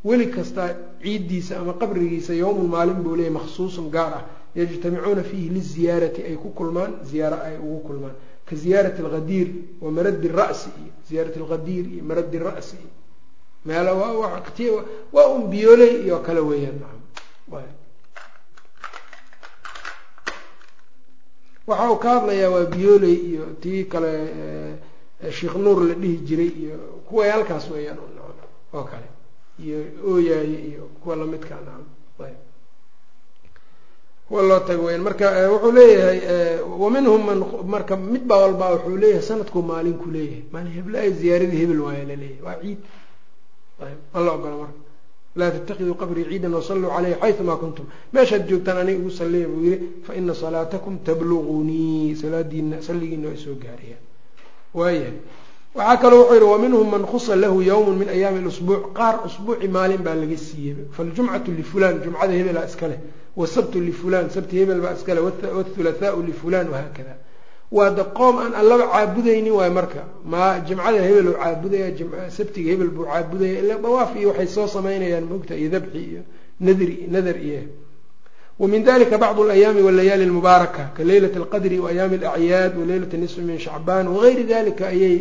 Speaker 1: weli kasta ciiddiisa ama qabrigiisa yowmun maalin buu leeyahy makhsuusun gaar ah. yajtamicuuna fiihi liziyaarati ay ku kulmaan ziyaaro ay ugu kulmaan. Ka ziyaarati alghadiir wa maradi ra'si iyo ziyaarati alghadiir iyo maradi ra'si. Iyo meel waa un biyooley iyo kale weeyaan waxa uu ka hadlayaa waa biyooley iyo tii kale sheekh nuur la dhihi jiray iyo kuwa halkaas weeyaan oo kale. Iyo ooyaaye iyo kuwa lamidka nacam ayb kuwa loo tago weyaan marka wuxuu leeyahay wa minhum man marka mid baa walbaa wuxuu leeyahay sanadku maalinku leeyahay. Maalin hebla ziyaaradii hebel waaya la leeyahay waa ciid. Ayb ma la ogola marka laa tattakiduu qabrii ciidan wasalluu caleyhi xayumaa kuntum. Meeshaad joogtaan aniga ugu salliya buu yihi faina salaatakum tablugunii salaadiina salligiina waa soo gaarayaan waayahay waxaa kaloo wuxuu yihi waminhum man khusa lahu yowmun min ayaami lusbuuc qaar usbuuci maalin baa laga siiyey. Faljumcatu lifulan jumcada hebelaa iska leh. Wasabtu lifulan sabti hebel baa iska leh. Lifulan wahaakada waa de qoom aan allaba caabudaynin waay marka. Ma jimcada hebel oo caabudaya sabtiga hebel buu caabudaya ila dawaaf iyo waxay soo samaynayaan moogta iyo dabxi iyo nadri nadar iyo wa min dalika bacdu alayaami walayaali almubaaraka ka leylati alqadri wa ayaami alacyaad wa leylati nisfi min shacbaan wagayri dalika ayay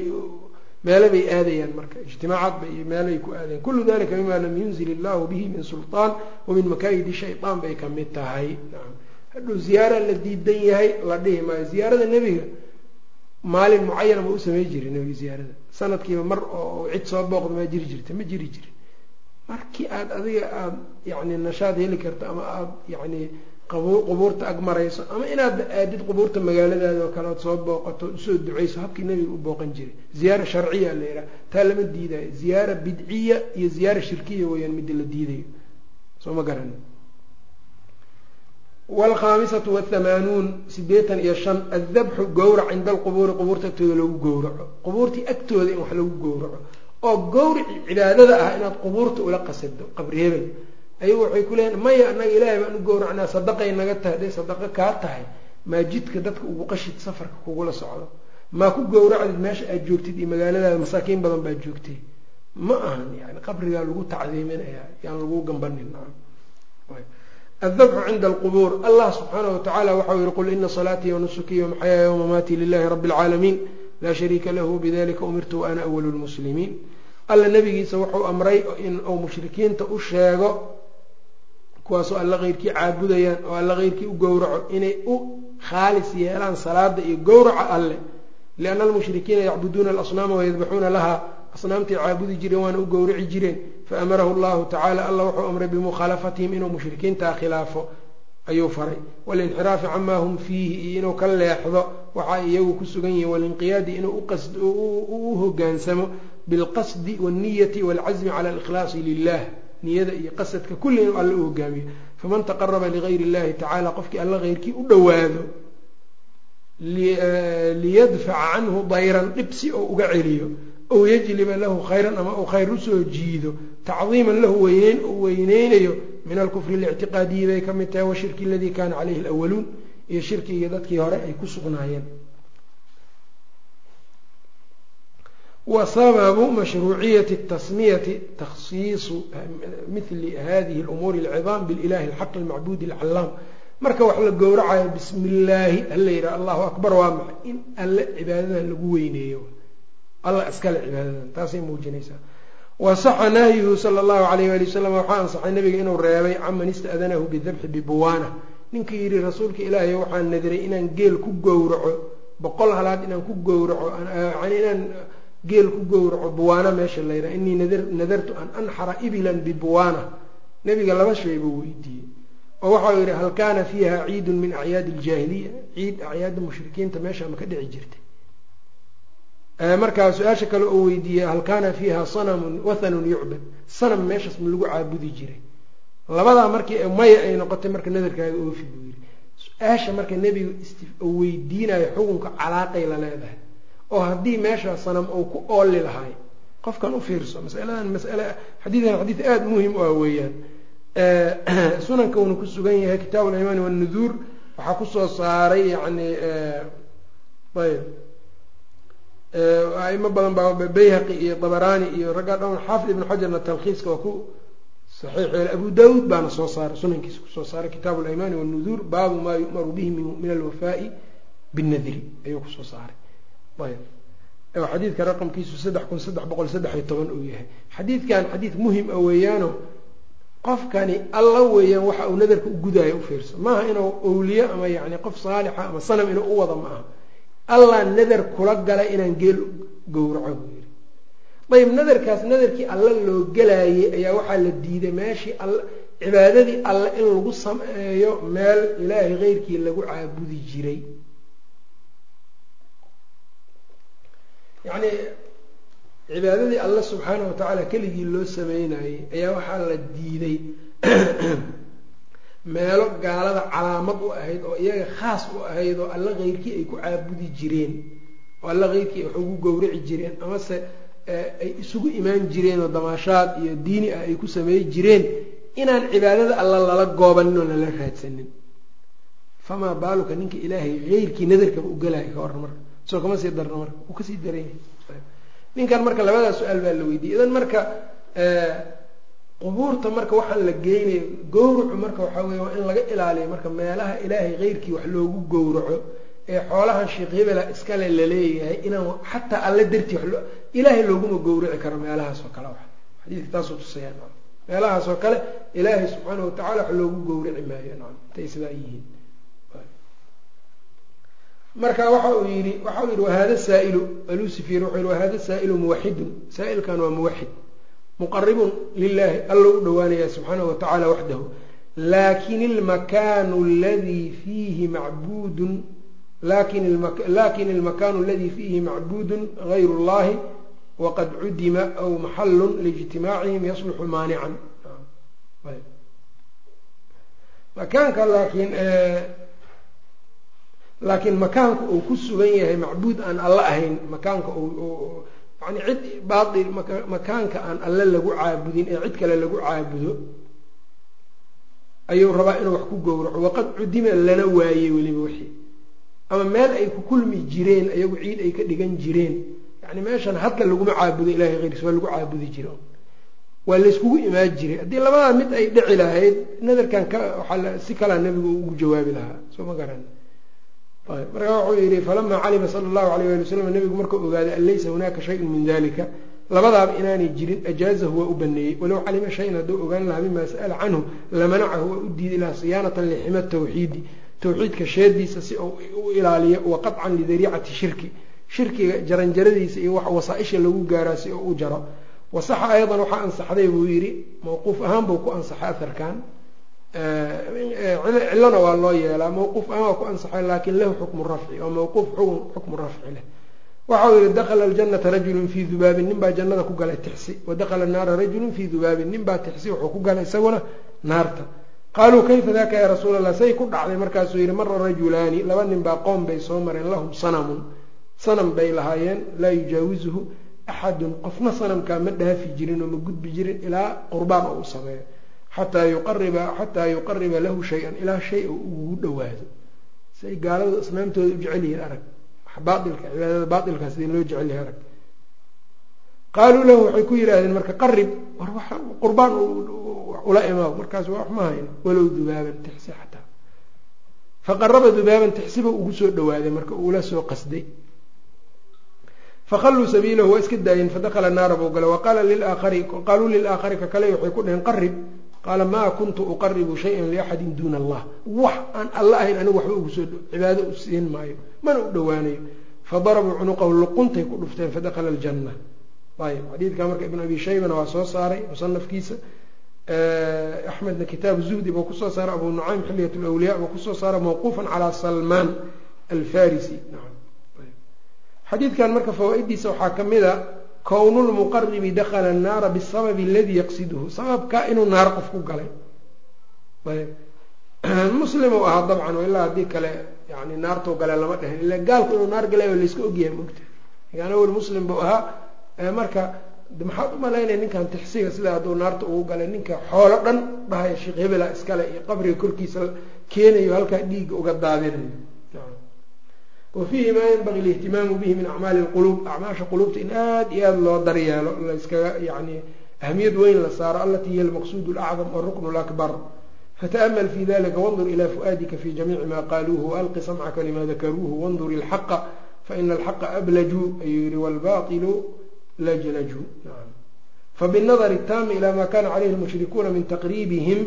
Speaker 1: meelo bay aadayaan marka ijtimaacaad ba iyo meelay ku aadayan kullu dalika mima lam yunzil illahu bihi min sulطaan wa min makaayidi shayطaan bay ka mid tahay hadhow ziyaara la diidan yahay la dhihi maayo ziyaarada nebiga maalin mucayana ma u samey jiray nebiga ziyaarada sanadkiiba mar oo cid soo booqda maa jiri jirta ma jiri jirin markii aada adiga aada yani nashaad heli karto ama aada yani qubuurta ag marayso ama inaad aadid qubuurta magaaladaada oo kale ood soo booqato u soo duceyso habkii nebiga u booqan jiray. Ziyaara sharciya la yidhaha. Taa lama diidayo ziyaara bidciya iyo ziyaara shirkiya weeyaan midda la diidayo. Soo ma garani wlkhaamisatu wthamaanuun sideetan iyo shan addabxu gowrac cinda alqubuuri qubuurta agtooda lagu gowraco. Qubuurtii agtooda in wax lagu gowraco oo gawrici cibaadada ah inaad qubuurta ula qasido qabri hebel ayagu waxay ku maya annaga ilaahay baan u gowracnaa sadaqay naga tahay haday sadaqo kaa tahay maa jidka dadka ugu qashid safarka kugula socdo? Maa ku gowracdid meesha aad joogtid iyo magaaladaada masaakiin badan baa joogtay? Ma ahan yani qabrigaa lagu tacdiiminayaa yaan lagu gambanin adabxu cinda alqubuur. Allah subxaana watacaala waxau yihi qul ina salaatii wanusuki wamaxayaa ywma maati lilahi rabi اlcaalamiin laa shariika lahu bidalika umirtu ana awalu lmuslimiin alla nabigiisa wuxuu amray in uu mushrikiinta u sheego kuwaasoo alla keyrkii caabudayaan oo alla keyrkii u gowraco inay u khaalis yeelaan salaada iyo gowraca alle. Lianna almushrikiina yacbuduuna alasnaama wayadbaxuuna laha asnaamtay caabudi jireen waana u gowraci jireen. Faamarahu llahu tacala alla wuxuu amray bimukhaalafatihim inuu mushrikiintaa khilaafo ayuu faray walinxiraafi camaa hum fiihi iyo inuu ka leexdo waxa iyagu ku sugan yihiin walinqiyaadi inuu u hogaansamo bilqasdi wاlniyati wاlcazmi cala alikhlaasi lilah niyada iyo qasadka kulli inuu alla u hogaamiyo faman taqaraba ligayr اllahi tacala qofkii alla keyrkii u dhowaado liyadfaca canhu dayran dhibsi oo uga celiyo ow yajliba lahu khayran ama uu khayr u soo jiido tacdiiman lahu weyneyn uu weyneynayo min alkufri alictiqaadiyi bay ka mid tahay washirki aladii kaana caleyhi alawaluun iyo shirkiga dadkii hore ay ku sugnaayeen. Wa sababu mashruuciyati tasmiyati takhsiisu mili hadihi lumuuri alcidaam bililahi alxaq almacbuudi alcalaam marka wax la gowracayo bismi illaahi hala yidhaha allahu akbar waa maxay? In alle cibaadada lagu weyneeyo alla iskale cibaadadan taasay muujinaysaa. Wasaxa nahyuhu sala allahu alayh wali wasalam waxaa ansaxay nabiga inuu reebay caman ista'danahu bidabxi bibuwaana. Ninkii yidhi rasuulka ilaahay waxaan nadiray inaan geel ku gowraco boqol halaad inaan ku gowraco yani inaan geel ku gowraco buwaana meesha la yidhaha inii nadartu an anxara ibilan bibuwaana. Nabiga laba shay buu weydiiyey. Oo waxau yidhi hal kaana fiiha ciidun min acyaadi iljaahiliya ciid acyaadda mushrikiinta meesha ka dhici jirtay markaa su'aasha kale oo weydiiyey hal kaana fiiha sanamun wathanun yucbad sanam meeshaas ma lagu caabudi jiray. Labadaa markii maya ay noqotay marka nadarkaaga oofi buu yidhi. Su'aasha marka nebiga weydiinayo xukunka calaaqay la leedahay oo haddii meesha sanam uu ku ooli lahay qofkan u fiirso masaladan masale xadiidan xadiid aada muhiim u ah weeyaan. Sunanka uuna ku sugan yahay kitaabu alimaan wanuduur waxaa ku soo saaray yani ayb aimo badan baa bayhaqi iyo dabaraani iyo raggaa dhan xaafid ibnu xajarna talkhiiska waa ku saxiix yeele abu daawuud baana soo saaray sunankiisa ku soo saaray kitaabu alaymaani wanuduur baabu maa yu'maru bihi min alwafaa'i binnadri ayuu ku soo saaray. Ayb xadiidka raqamkiisu saddex kun saddex boqol saddex iyo toban uu yahay. Xadiidkan xadiid muhiim a weeyaano qofkani alla weeyaan waxa uu nadarka u gudaayo u fiirso. Maaha inuu owliye ama yani qof saalixa ama sanam inuu u wada ma allah nadar kula galay inaan geel gowraco buu yidhi. Ayb nadarkaas nadarkii alla loo gelaayay ayaa waxaa la diiday meeshii all cibaadadii alle in lagu sameeyo meel ilaahay keyrkii lagu caabudi jiray. Yacni cibaadadii alle subxaanahu watacaala keligii loo sameynayey ayaa waxaa la diiday meelo gaalada calaamad u ahayd oo iyaga khaas u ahayd oo alla keyrkii ay ku caabudi jireen oo alla keyrkii ay wax ugu gowraci jireen amase ay isugu imaan jireen oo damaashaad iyo diini ah ay ku sameey jireen inaan cibaadada alla lala goobanin oo lala raadsanin. Famaa baaluka ninka ilaahay keyrkii nadarkaba u galaaya ka waran marka. Soo kama sii darno marka. Uu ka sii daran ninkan marka labadaa su'aal baa la weydiiyey. Idan marka qubuurta marka waxaan la geynayo gowracu marka waxaa weye waa in laga ilaaliyo marka meelaha ilaahay keyrkii wax loogu gowraco ee xoolahan sheekh hebela iskale la leeyahay inaan xataa alle dartii ilaahay looguma gowraci karo meelahaas oo kale xadiidka taasuu tusaya meelahaas oo kale ilaahay subxaanahu watacala wax loogu gowraci maayo nam intay sidaa yihiin. Marka waxa uu yidhi waxa uu yidhi wahada saailu? Alusifir wuxuu yihi wahada saa'ilu muwaxidun? Saa'ilkan waa muwaxid muqaribun lilahi alla u dhowaanaya subxaanahu watacala waxdahu. Lakin ilmakaanu ladii fiihi macbuudun laakiin ilmakaanu aladii fiihi macbuudun gayru اllahi waqad cudima aw maxalun liijtimaacihim yasluxu maanican. Makaanka laakiin laakiin makaanka uu ku sugan yahay macbuud aan alle ahayn makaanka yani cid baail makaanka aan alle lagu caabudin ee cid kale lagu caabudo ayuu rabaa inuu wax ku gowraco. Waqad cudima lana waayey weliba wixii. Ama meel ay ku kulmi jireen ayagu ciid ay ka dhigan jireen. Yani meeshan hadda laguma caabudo ilahay keyrkiis waa lagu caabudi jira waa layskugu imaan jiray. Haddii labadaa mid ay dhici lahayd nadarkan ka waaa si kalaa nabigu ugu jawaabi lahaa. Soo ma garan marka wuxuu yihi falama calima sala allahu alayh ali wasalam nabigu markuu ogaaday an laysa hunaaka shayun min dalika labadaaba inaanay jirin ajaazahu waa u baneeyey. Walow calima shayan hadduu ogaan lahaa mima sa'ala canhu lamanacahu waa u diidi lahaa siyaanatan lixima tawxiidi. Tawxiidka sheediisa si uu u ilaaliyo wa qadcan lidariicati shirki. Shirkiga jaranjaradiisa iyo wasaaisha lagu gaaraa si uu u jaro. Wasaxa aydan waxaa ansaxday buu yidhi mawquuf ahaan buu ku ansaxay aharkan cilona waa loo yeelaa mawquuf waa ku ansaxay laakin lahu xukmu rafci oo mawquuf xukmu rafci leh. Waxa uu yihi dakla aljanata rajulun fii dubaabin nin baa jannada ku galay tixsi. Wa dakla naara rajulun fii dubaabin nin baa tixsi wuxuu ku galay isaguna naarta. Qaaluu kayfa daka ya rasuul allah say ku dhacday markaasuu yihi mara rajulaani laba nin baa qoom bay soo mareen lahum sanamun. Sanam bay lahaayeen laa yujaawizuhu axadun. Qofna sanamkaa ma dhaafi jirin oo ma gudbi jirin ilaa qurbaan oo u sameeyo xataa yuqariba xataa yuqariba lahu shay-an ilaa shay oo ugu dhawaado say gaaladu asnaamtooda u jecel yihiin arag. Baailka cibaadada baailkaa sidii loo jecel yahay arag. Qaaluu lahu waxay ku yidhaahdeen marka qarib war wax qurbaan ula imaw markaas wax ma hayno walow dubaaban tixsi xataa. Faqaraba dubaaban tixsiba ugu soo dhawaaday marka uula soo qasday. Faqalluu sabiilahu waa iska daayeen fadakala naara buu galay. Waqaala lilaakari qaaluu lilaakari ka kale waxay ku dhaheen qarib qaala maa kuntu uqaribu shayan liaxadin duuna allah wax aan alla ahayn anigu waxba ugu soo cibaado u siin maayo mana u dhowaanayo fadarabuu cunuqahu luquntay ku dhufteen fadakala aljanna ayb xadiidka marka ibn abi shaybana waa soo saaray musanafkiisa axmedna kitaabu zuhdi buu ku soo saaray abu nucaym xilyat lwliya buu ku soo saaray mawquufan calaa salmaan alfarisi xadiidkan marka fawaa-idiisa waxaa ka mid a kownulmuqaribi dakala annaara bisababi aladii yaqsiduhu. Sababka inuu naar qof ku galay. Muslim uu ahaa dabcan ilaa haddii kale yani naartuu gale lama dhehen ila gaalku inuu naar galay oo layska ogyahay mogta an awel muslim buu ahaa marka maxaad u malaynaya ninkan tixsiga sida hadduu naarta ugu galay ninka xoolo dhan dhahaya sheekh hebela iskale iyo qabriga korkiisa keenayo halkaa dhiigga uga daadinayo wa fiihi maa yanbagi alihtimaamu bihi min acmaali lquluub acmaasha quluubta in aada iyo aada loo daryeelo layskaga yani ahmiyad weyn la saaro alatii hiya almaqsuud alacdam waruknu lakbar fata'mal fi dalika wandur ila fu'aadika fi jamiici ma qaaluuhu waalqi samcaka lima dakaruuhu wandur ilxaqa faina alxaqa ablaju ayuu yihi waalbaطilu lajlaju fabinadri taami ila ma kana calayhi lmushrikuuna min taqriibihim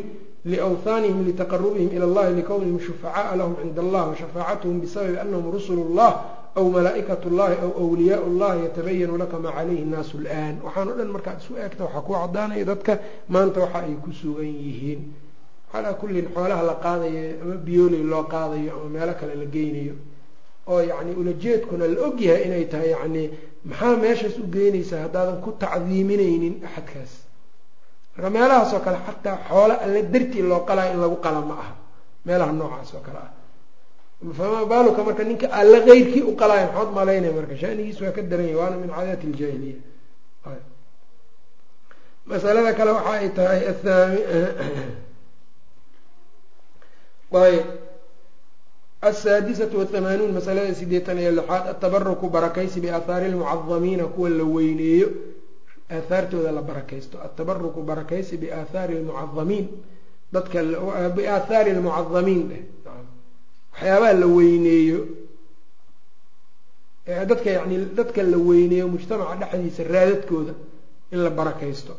Speaker 1: liwthanihim litaqarubihim ila allahi likownihim shufacaaa lahum cinda allah washafaacatuhum bisababi anahum rusulu llah aw malaa'ikat llahi aw wliyaa llahi yatabayanu laka maa calayhi nnaasu lan waxaan o dhan markaad isu eegta waxaa ku cadaanaya dadka maanta waxa ay ku sugan yihiin calaa kullin xoolaha la qaadayo ama biyooley loo qaadayo ama meelo kale la geynayo oo yacni ulajeedkuna la ogyahay inay tahay yacni maxaa meeshaas u geynaysaa haddaadan ku tacdiiminaynin axadkaas marka meelahaas oo kale xataa xoolo alle dartii loo qalaayo in lagu qala ma aha. Meelaha noocaas oo kale ah. Famaa baaluka marka ninka alle keyrkii u qalaayo maxaad malaynaya marka shanigiis waa ka daranya waana min caadaati iljaahiliya masalada kale waxa ay tahay athaami ayb asaadisatu wahamaanuun masalada sideetan iyo lixaad atabaruku barakaysi biaahaari lmucadamiina kuwa la weyneeyo aahaartooda la barakaysto. Atabaruku barakaysi biaahaari lmucadamiin dadka biaahaari lmucadamiin waxyaabaha la weyneeyo. Dadka yani dadka la weyneeyo mujtamaca dhexdiisa raadadkooda in la barakaysto.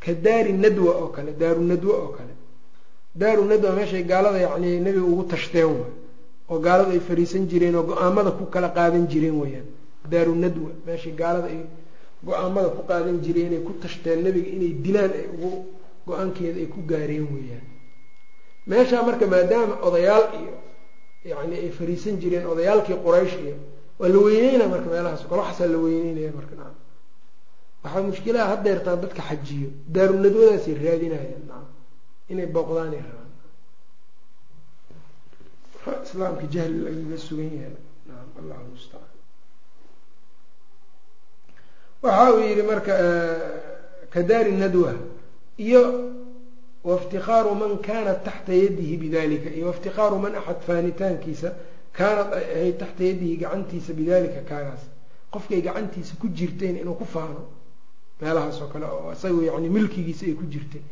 Speaker 1: Ka daari nadwa oo kale daaru nadwa oo kale. Daaru nadwa meeshay gaalada yacni nebiga ugu tashteen way oo gaaladu ay fariisan jireen oo go'aamada ku kala qaadan jireen weyaan daaru nadwa meeshay gaalada ay go'aamada ku qaadan jireen ay ku tashteen nebiga inay dilaan ay ugu go'aankeeda ay ku gaareen weeyaan. Meeshaa marka maadaama odayaal iyo yacni ay fariisan jireen odayaalkii quraysh iyo waa la weyneynaya marka meelahaas waxaasaa la weyneynaya marka naam. Waxaa mushkilaha haddeertaa dadka xajiyo daaru nadwadaasay raadinayaan naam inay booqdaanay rabaan. Islaamka jahli lagaga sugan yahay naam allahu mustacaan waxa uu yihi marka ka daari nadwa iyo waiftikaaru man kanat taxta yadihi bidalika iyo waiftikaaru man axad faanitaankiisa kaanad ay ahayd taxta yadihi gacantiisa bidalika kaagaas qofkay gacantiisa ku jirteen inuu ku faano meelahaas oo kale oo isaga yani milkigiisa ay ku jirtay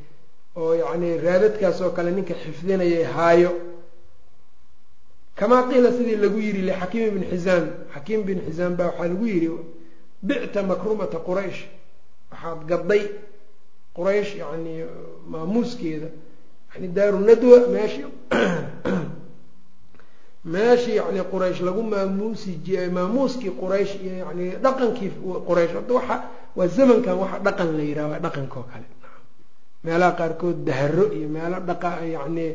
Speaker 1: oo yacni raadadkaas oo kale ninka xifdinayay haayo. Kamaa qiila sidii lagu yidhi lixakiim ibni xisaam xakiim bin xisaam baa waxaa lagu yidhi bicta makrumata quraysh waxaad gadday quraysh yacni maamuuskeeda yani daaru nadwa meeshi meeshii yani quraysh lagu maamuusi jiray maamuuskii quraysh yani dhaqankii quraysh hadda waxa waa zamankan waxa dhaqan la yidhaha waa dhaqanka oo kale meelaha qaarkood daharo iyo meelo dhaqa yani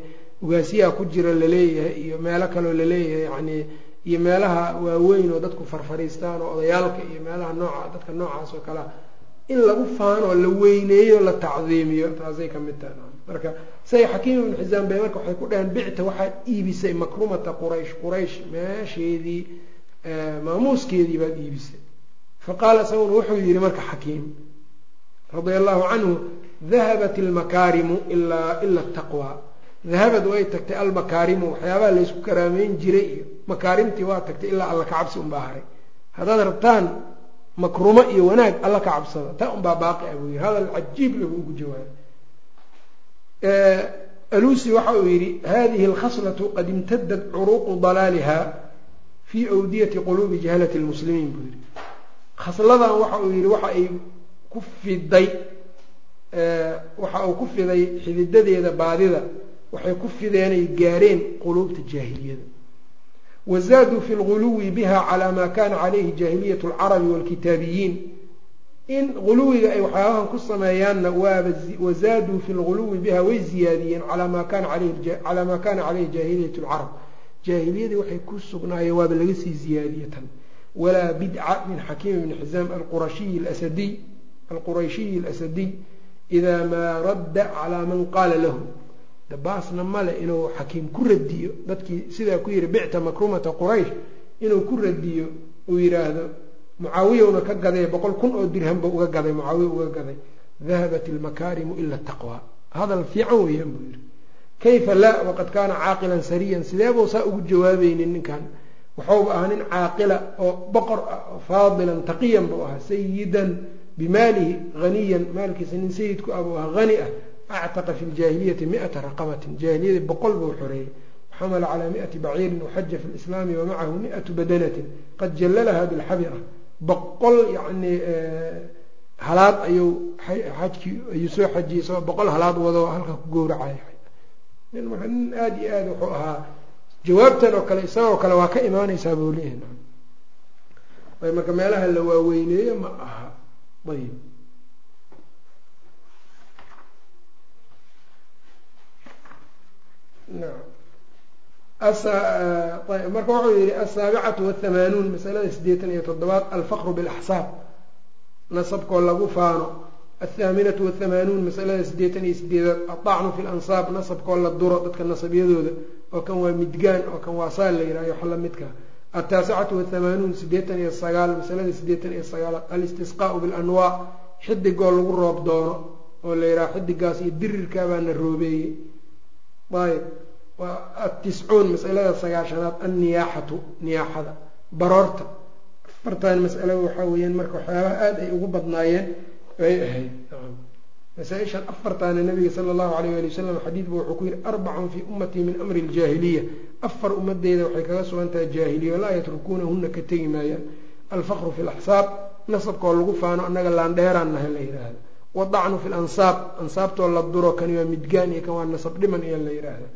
Speaker 1: ugaasiyaha ku jira la leeyahay iyo meelo kaloo la leeyahay yani iyo meelaha waaweyn oo dadku farfariistaan oo odayaalka iyo meelaha nooca dadka noocaas oo kalea in lagu faanoo la weyneeyo la tacdiimiyo taasay ka mid tahay. Marka say xakiim ibnu xisaam bay marka waxay ku dhaheen bicta waxaad iibisay makrumata quraysh quraysh meesheedii maamuuskeedii baad iibisay. Faqaala isaguna wuxuu yihi marka xakiim radia allahu canhu dahabat almakaarimu ilaa ila taqwa. Dahabad way tagtay almakaarimu waxyaabaha laysku karaameyn jiray iyo makaarimtii waa tagtay ilaa alla ka cabsi unbaa haray. Haddaad rabtaan makrumo iyo wanaag alla ka cabsada taa unbaa baaqi a buu yihi hadal cajiib lagu ugu jawaabay. Alusi waxa uu yihi hadihi alkhaslatu qad imtadad curuuqu dalaaliha fi awdiyati quluubi jahalati lmuslimiin buu yihi khasladan waxa uu yihi waxa ay ku fiday waxa uu ku fiday xididadeeda baadida waxay ku fideenay gaareen quluubta jaahiliyada wazaaduu fi lguluwi biha calaa maa kana calayhi jaahiliyat alcarabi waalkitaabiyiin in guluwiga ay waxyaabahan ku sameeyaanna wazaaduu fi lguluwi biha way ziyaadiyeen calaa maa kana caleyhi jaahiliyat lcarab jaahiliyadii waxay ku sugnaayeen waaba laga sii ziyaadiye tan walaa bidca min xakiim ibni xisaam alqurashiyi asadiy alqurayshiyi alasadiy idaa maa radda calaa man qaala lahu dabaasna male inuu xakiim ku radiyo dadkii sidaa ku yihi bicta makrumata quraysh. Inuu ku radiyo uu yidhaahdo mucaawiyowna ka gaday boqol kun oo dirhamba uga gaday mucaawiya uga gaday. Dahabat ilmakaarimu ila taqwa. Hadal fiican weeyaan buu yihi kayfa laa waqad kaana caaqilan sariyan. Sideebuu saa ugu jawaabaynin ninkan? Waxauba ahaa nin caaqila oo boqor ah faadilan taqiyan buu ahaa sayidan bimaalihi haniyan maalkiisa nin sayidku ah buu ahaa hani ah actaqa fi ljaahiliyati miata raqabatin jaahiliyadii boqol buu xoreeyey xamla calى miati baciirin waxaja fi lislaami wamacahu miatu badanatin qad jallalaha bilxabira boqol yani halaad ayuu xajkii ayuu soo xajiyey isagoo boqol halaad wado halkaa ku gowracaya nin marka nin aada iyo aada wuxuu ahaa jawaabtan oo kale isagoo kale waa ka imaaneysaa buu leeyahay marka meelaha la waaweyneeyo ma aha ayb marka wuxuu yihi asaabicatu wathamaanuun masalada sideetan iyo toddobaad alfaqru bilaxsaab nasabkoo lagu faano. Athaaminatu wathamaanuun masalada sideetan iyo sideedaad aطacnu fi lansaab nasabkoo la duro dadka nasabyadooda. Oo kan waa midgaan oo kan waa saal la yihahyo xalla midka ataasicatu wathamaanuun sideetan iyo sagaal masalada sideetan iyo sagaalaad alistisqaau bilanwaa xidigoo lagu roob doono oo la yidhaha xidigaas iyo dirirkaabaana roobeeyey. Ayb atiscuun masalada sagaashanaad anniyaaxatu niyaaxada baroorta. Afartan mas'alada waxaa weeyaan marka waxyaabaha aada ay ugu badnaayeen ay ahayd. Masaa-ishan afartaana nabiga sala allahu alayh ali wasalam xadiidba wuxuu ku yihi arbacun fii ummatii min amri ljaahiliya afar ummadeyda waxay kaga sugan tahay jaahiliya walaa yatrukuunahuna ka tegi maayaan. Alfaqru fi laxsaab nasabkoo lagu faano annaga laandheeraan nahay la yidhaahda wadacnu fi lansaab ansaabtoo la duro kani waa midgaan iyo kan waa nasab dhiman iyo la yidhaahda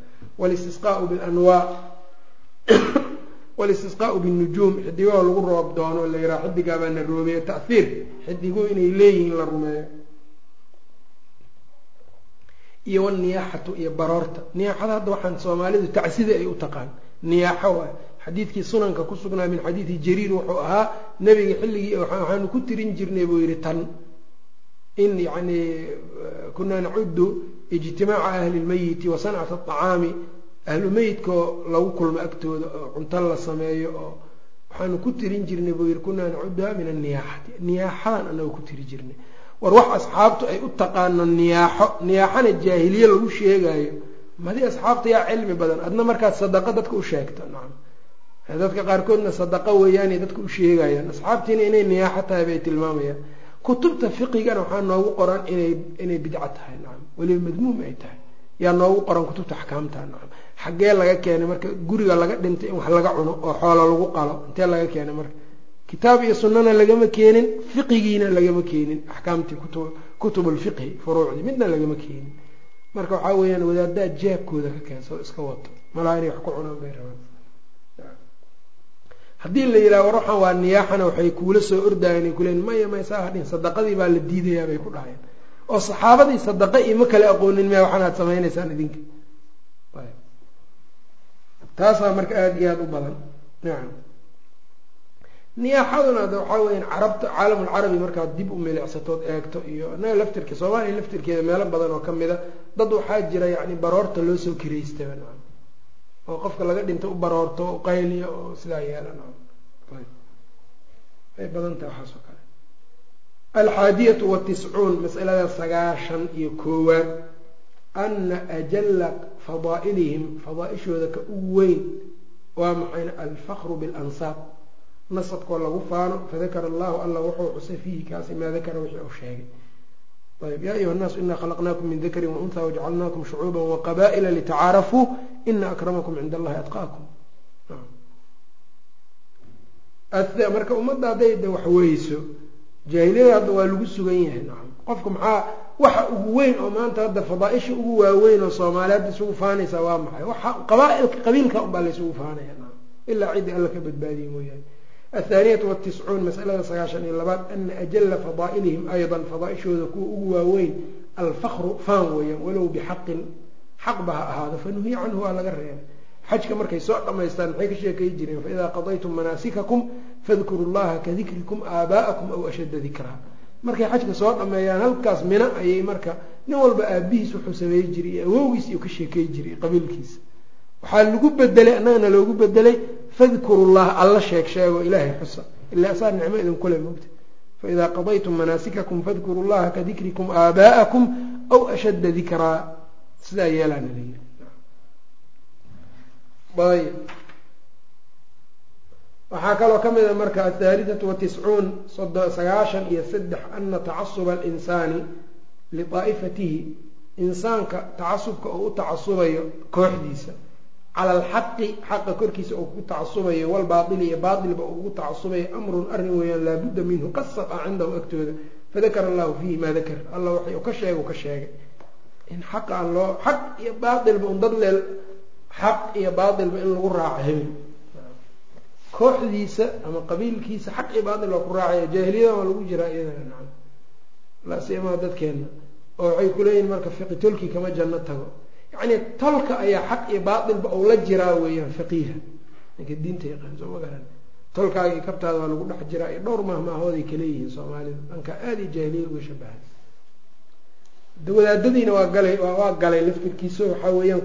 Speaker 1: walistisqaau binujuum xidigoo lagu roob doono la yidhaha xidigaabaana na roobeeyo ta'hiir xidigu inay leeyihiin la rumeeyo iyo waniyaaxatu iyo baroorta niyaaxada hadda waxaan soomaalidu tacsida ay u taqaan niyaaxo waay xadiidkii sunanka ku sugnaa min xadiidi jariir wuxuu ahaa nebiga xilligii waxaanu ku tirin jirnay buu yihi tan in yani kunaa nacudu ijtimaaca ahli lmeyiti wa sancata aطacaami ahlu meyidkaoo lagu kulmo agtooda oo cunto la sameeyo oo waxaanu ku tirin jirnay buu yihi kunaa nacuduha min aniyaaxati niyaaxadan anaga ku tiri jirnay war wax asxaabtu ay u taqaano niyaaxo niyaaxana jaahiliye lagu sheegaayo madi asxaabta yaa cilmi badan adna markaad sadaqo dadka u sheegto nacam dadka qaarkoodna sadaqo weeyaanay dadka u sheegayaan asxaabtiina inay niyaaxo tahay bay tilmaamayaan kutubta fiqigana waxaa noogu qoran inay inay bidco tahay nacam weliba madmuum ay tahay. Yaa noogu qoran kutubta axkaamta nacam xaggee laga keenay marka guriga laga dhintay in wax laga cuno oo xoolo lagu qalo intee laga keenay marka? Kitaab iyo sunnana lagama keenin fiqigiina lagama keenin. Axkaamtii kutubulfiqhi furuucdii midna lagama keenin. Marka waxaa weeyaan wadaadaad jaabkooda ka keensado iska wato. Malaa inay wax ku cunaan bay rabaan haddii la yidhaha war waa niyaaxana waxay kuula soo ordaayan ay kuleeyiin maya maya saa hadhin sadaqadii baa la diidayaa bay ku dhahayeen oo saxaabadii sadaqa ima kale aqoonin maya waxaan aad samaynaysaan idinka. Taasaa marka aada iyo aada u badan. Nacam niyaaxaduna ada waxaa weyaan carabta caalamulcarabi markaad dib u milicsatood eegto iyo annaga laftirka soomaaliya laftirkeeda meelo badan oo ka mid a dad waxaa jira yacni baroorta loo soo kiraystaba oo qofka laga dhinto u baroorto u qayliya oo sidaa yeela nacam ay badan tahay waxaas oo kale. Alxaadiyatu watiscuun masalada sagaashan iyo koowaad. Ana ajala fadaa'ilihim fadaaishooda ka ugu weyn waa maxayna alfaqru bilansaab nasabkoo lagu faano fadakara allahu alla wuxuu xusay fiihi kaasi maa dakara wixii uu sheegay ayb ya ayuha الnaasu ina khalaqnaakum min dakri waunha wajcalnaakum shucuuba waqaba'ila litacaarafuu ina akramakum cinda allahi atqaakum marka ummadda hadday de wax weyso jaahiliyada hadda waa lagu sugan yahay nacam qofka maxaa waxa ugu weyn oo maanta hadda fadaaisha ugu waaweyn oo soomaaliya hadda isugu faanaysa waa maxay waxa qabaailka qabiilka unbaa laysugu faanaya nacam ilaa ciddi alla ka badbaadiye mooyaane athaaniyatu watiscuun masalada sagaashan iyo labaad ana ajala fadaa'ilihim aydan fadaaishooda kuwa ugu waaweyn alfaqru faan weeyaan walow bixaqin xaqba ha ahaado fanuhiya canhu waa laga reebay xajka markay soo dhamaystaan maxay ka sheekay jireen faidaa qadaytum manaasikakum fadkuru llaha kadikrikum aabaa'akum aw ashadda dikraa markay xajka soo dhameeyaan halkaas mina ayay marka nin walba aabihiis wuxuu sameey jiray iyo awowgiis iyo ka sheekey jiray qabiilkiisa waxaa lagu bedelay annagana loogu bedelay fadkuru llah alla sheeg sheego ilaahay xusa ilaa asaa nicmo idinkule mogta faidaa qadaytum manaasikakum fadkuru llaha kadikrikum aabaa'akum aw ashadda dikraa sidaa yeelaana layiri ayb waxaa kaloo ka mid a marka athaalithatu watiscuun sagaashan iyo saddex ana tacasuba alinsaani lidaa'ifatihi insaanka tacasubka oo u tacasubayo kooxdiisa cala alxaqi xaqa korkiisa oo ku tacasubayo walbaaili iyo baailba oo ugu tacasubayo amrun arrin weeyaan laabudda minhu qasab ah cindahu agtooda fadakara allahu fiihi maa dakar alla waxay ka sheeg ka sheegay in xaq aan loo xaq iyo baailba un dad leel xaq iyo baailba in lagu raaco hebel kooxdiisa ama qabiilkiisa xaq iyo baail waa ku raacaya jaahiliyadan waa lagu jiraa iyadana nacam lasiyamaa dadkeena oo waxay kuleeyihin marka fiqi tolki kama janno tago yacni tolka ayaa xaq iyo baailba ou la jiraa weeyaan faqiiha ninka diinta yaqaan soo ma garan. Tolkaaga iyo kabtaada waa lagu dhex jiraa iyo dhowr mahmaahooday kaleeyihiin soomaalida dhankaa aada iyo jaahiliya uga shabahay wadaadadiina waa galay waa galay laftirkiisa waxaa weeyaan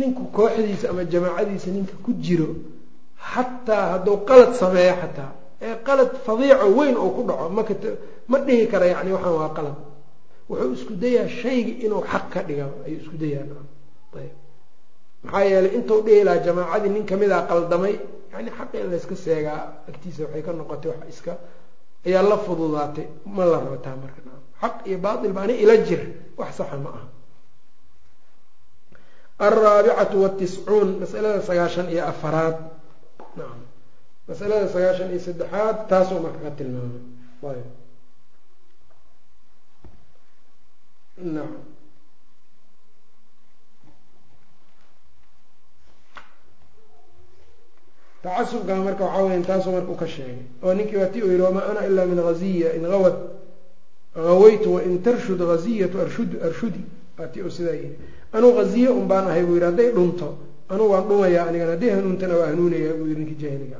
Speaker 1: ninku kooxdiisa ama jamaacadiisa ninka ku jiro xataa hadduu qalad sameeyo xataa ee qalad fadiico weyn oo ku dhaco maka ma dhihi kara yani waxaan waa qalad wuxuu isku dayaa shayga inuu xaq ka dhiga ayuu isku dayaa ayb. Maxaa yeelay intuu dhihi lahaa jamaacadii nin kamida qaldamay yani xaqa layska seegaa agtiisa waxay ka noqotay wax iska ayaa la fududaatay ma la rabataa marka xaq iyo baail ba ani ila jir wax saxa ma aha. Alraabicatu watiscuun masalada sagaashan iyo afaraad masalada sagaashan iyo saddexaad taasoo marka ka tilmaamay nacam tacasubka marka waxaa weya taasoo marka ka sheegay oo ninkii waa ti u yihi wamaa ana ilaa min haziya in gawad awaytu wain tarshud haziyatu arshud arshudi. Waa ti sidaa yihi anuu haziye un baan ahay buu yihi hadday dhunto anuu waan dhumayaa anigan hadday hanuuntana waa hanuunayaa buu yihi ninkii jaahiliga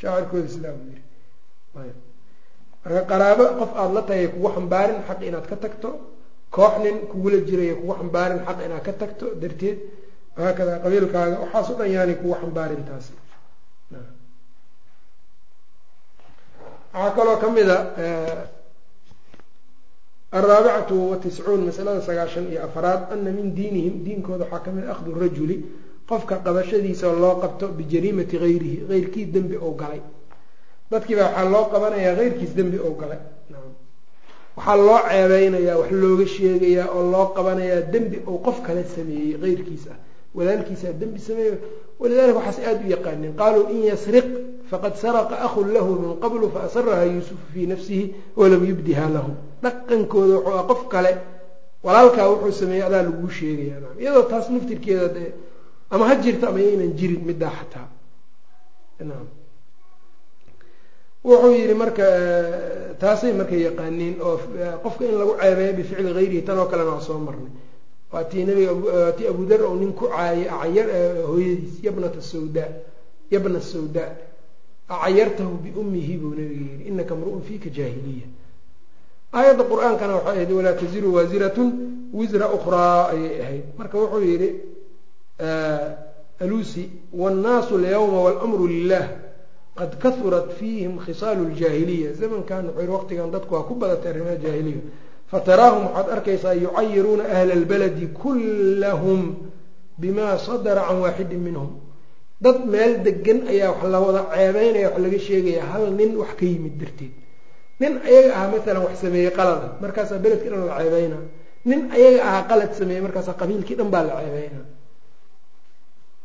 Speaker 1: shaacirkooda sidaa buu yihi marka qaraabo qof aada la tagay kugu xambaarin xaq inaad ka tagto koox nin kugula jiraya kugu xambaarin xaq inaad ka tagto darteed haakada qabiilkaaga waxaas o dhan yaanay kugu xambaarin taasi waxaa kaloo ka mid a alraabicatu watiscuun masalada sagaashan iyo afaraad ana min diinihim diinkooda waxaa ka mid a akhdu rajuli qofka qabashadiisa loo qabto bijariimati hayrihi heyrkii dembi ou galay. Dadkiiba waxaa loo qabanayaa heyrkiis dembi ou galay waxaa loo ceebeynayaa wax looga sheegayaa oo loo qabanayaa dembi ou qof kale sameeyey heyrkiis ah walaalkiisaa dembi sameeyey. Walidalika waxaas aada u yaqaaneen qaaluu in yasriq faqad saraqa ahun lahu min qablu faasaraha yuusufu fii nafsihi walam yubdiha lahu. Dhaqankooda wuxuu ah qof kale walaalkaa wuxuu sameeyey adaa laguu sheegaya iyadoo taas naftirkeeda dee ama ha jirto ama yaynan jirin middaa xataa wuxuu yihi marka taasay marka yaqaaniin oo qofka in lagu ceebeeyo bificli hayrihi tan oo kalena waa soo marnay. Waa tii nabiga waa tii abudar oo nin ku caayay acayar hooyadiis yabnata sawda yabna sawda. Acayartahu biummihi buu nabiga yihi inaka mru'un fiika jaahiliya. Aayadda qur'aankana waxay ahayd walaa taziru waasiratun wisra ukhraa ayay ahayd. Marka wuxuu yihi alusi wاnnaasu alyawma wاlmru lilah qad kahurat fiihim khisaalu ljaahiliya zamankan wuxuu waqtigan dadku waa ku badatay arrimaha jaahiliya fataraahum waxaad arkaysaa yucayiruuna ahla اlbaladi kullahum bima sadara can waaxidin minhum dad meel degan ayaa wax la wada ceebeynaya wax laga sheegaya hal nin wax ka yimid darteed nin ayaga ahaa maalan wax sameeyey qalada markaasaa beledkii dhan la ceebeynaa nin ayaga ahaa qalad sameeyey markaasaa qabiilkii dhan baa la ceebeynaa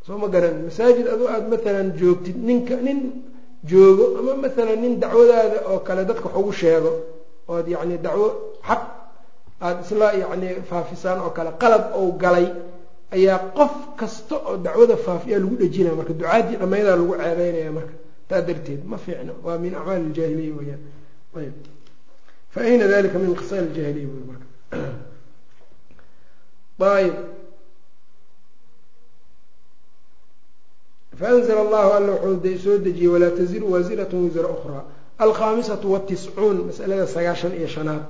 Speaker 1: soo ma garan masaajid adoo aada maalan joogtid ninka nin joogo ama maalan nin dacwadaada oo kale dadka wax ugu sheego ood yacni dacwo xaq aada isla yacni faafisaan oo kale qalad ou galay ayaa qof kasta oo dacwada faafiyaa lagu dhejinaya marka ducaadii dhammaydaa lagu ceebeynaya marka taa darteed ma fiicno waa min acmaali iljaahiliya weyaan ayb fa ayna dalika min khisaal iljaahiliya wy marka. Ayb faanzla allahu alla wuxuu soo dejiyey walaa taziru waasiratun wisra ukhraa alkhaamisatu watiscuun masalada sagaashan iyo shanaad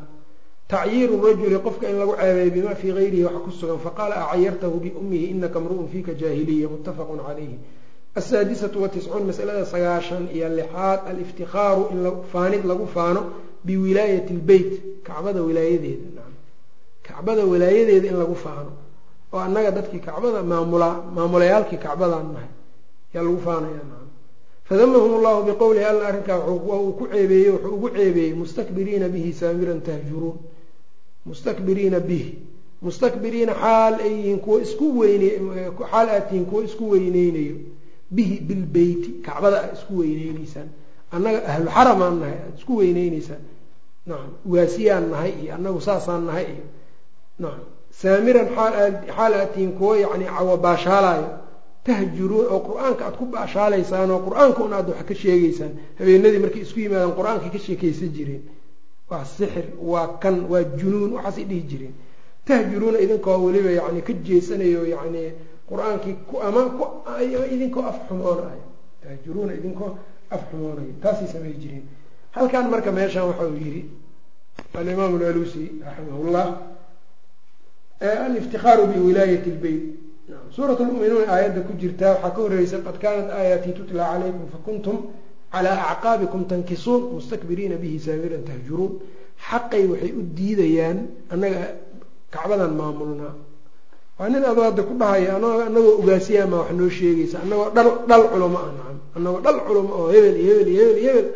Speaker 1: tacyiiru rajuli qofka in lagu ceebeeyo bima fii gayrihi waxa ku sugan faqaala acayartahu biummihi inaka mru'un fiika jaahiliya muttafaqun calayhi asaadisatu watiscuun masalada sagaashan iyo lixaad aliftikaaru in faanid lagu faano biwilaayati lbeyt kacbada wilaayadeeda kacbada wilaayadeeda in lagu faano oo annaga dadkii kacbada maamulaa maamulayaalkii kacbadaan nahay yaa lagu faanaya fadamahum allahu biqowlihi alla arrinkaa uu ku ceebeeyey wuxuu ugu ceebeeyey mustakbiriina bihi saamiran tahjuruun mustakbiriina bihi. Mustakbiriina xaal ay yihiin kuwo isku weyne xaal aad tihiin kuwo isku weyneynayo. Bihi bilbeyti kacbada aad isku weyneyneysaan annaga ahlu xaramaan nahay aada isku weyneyneysaan nacam waasiyaan nahay iyo annagu saasaan nahay iyo nacam. Saamiran xaal aad tihiin kuwo yacni cawa baashaalaayo tahjuruun oo qur'aanka aad ku baashaalaysaan oo qur'aanka un aad wax ka sheegeysaan habeenadii markay isku yimaadaan qur'aankay ka sheekaysan jireen waa sixir waa kan waa junuun waxaasay dhihi jireen. Tahjuruuna idinkoo weliba yani ka jeesanayo yani qur'aankii ku ama idinkoo af xumoonayo. Tahjuruuna idinkoo af xumoonayo. Taasay samay jireen. Halkan marka meeshan waxa uu yidhi alimaam alalusi raximahullah aliftikaaru biwilaayat lbeyt suurat lmuminuun aayadda ku jirta waxaa ka horeysa qad kaanat aayaatii tutla calaykum fakuntum calaa acqaabikum tankisuun mustakbiriina bihi saamiran tahjuruun. Xaqay waxay u diidayaan annaga kacbadan maamulnaa waa nin adoo ku dhahaya anagoo ogaasiyaama wax noo sheegaysa anagoo dhal dhal culamo ah nacam anagoo dhal culamo oo hebel iyo hebel iyo hebel. Hebel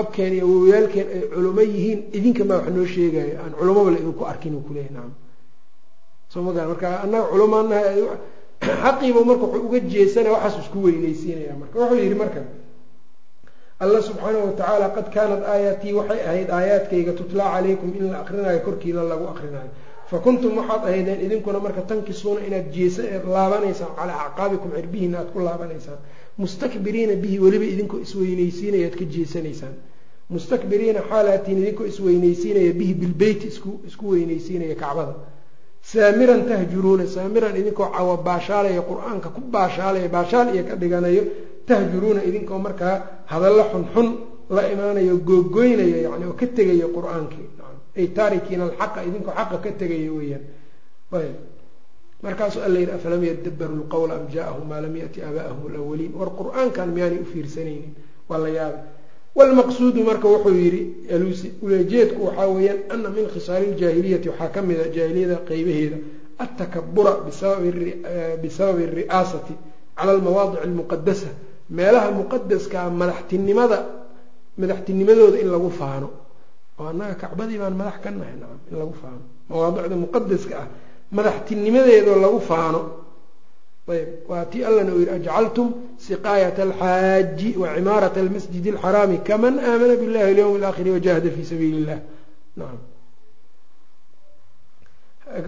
Speaker 1: abkeen iyo awowyaalkeen ay culamo yihiin idinka maa wax noo sheegayo aan culamaba la idinku arkin u kuleeyahy nacam soo ma garan marka annaga culamaanahay xaqiiba marka wuxuu uga jeesanaya waxaas isku weyneysiinaya marka. Wuxuu yidhi marka alla subxaanahu watacaala qad kaanat aayaatii waxay ahayd aayaadkayga tutlaa calaykum in la akrinayo korkiina lagu akrinayo fa kuntum waxaad ahaydeen idinkuna marka tankisuuna inaad jeesa laabanaysaan calaa acqaabikum cirbihiina aad ku laabanaysaan. Mustakbiriina bihi weliba idinkoo isweyneysiinaya ad ka jeesanaysaan. Mustakbiriina xaalaatiin idinkoo isweyneysiinaya bihi bilbeyti isku weyneysiinaya kacbada saamiran tahjuruuna saamiran idinkoo cawa baashaalaya qur'aanka ku baashaalaya baashaal iyo ka dhiganayo tahjuruuna idinkoo markaa hadallo xunxun la imaanayo googoynaya yani oo ka tegaya qur'aankii. Ay taarikiina alxaqa idinkoo xaqa ka tegaya weeyaan. Ayb markaasuu alla yidhi afalam yadabaruu lqowla am jaaahum maa lam yati aabaahum alawaliin war qur'aankan miyaanay u fiirsanaynin waa la yaabay wlmaqsuudu marka wuxuu yidhi alusi ulajeedku waxaa weeyaan ana min khisaali ljaahiliyati waxaa ka mida jaahiliyada qeybaheeda atakabura bisababi ari'aasati cala almawaadic almuqadasa meelaha muqadaskaa madaxtinimada madaxtinimadooda in lagu faano oo annaga kacbadii baan madax ka nahay nacam in lagu faano mawaadicda muqadaska ah madaxtinimadeedoo lagu faano ayb waa tii allana uu yihi ajcaltum siqaayat alxaaji wa cimaarat almasjid alxaraami kaman aamana billahi alyawm alaakhiri wajahada fi sabiili illah nacam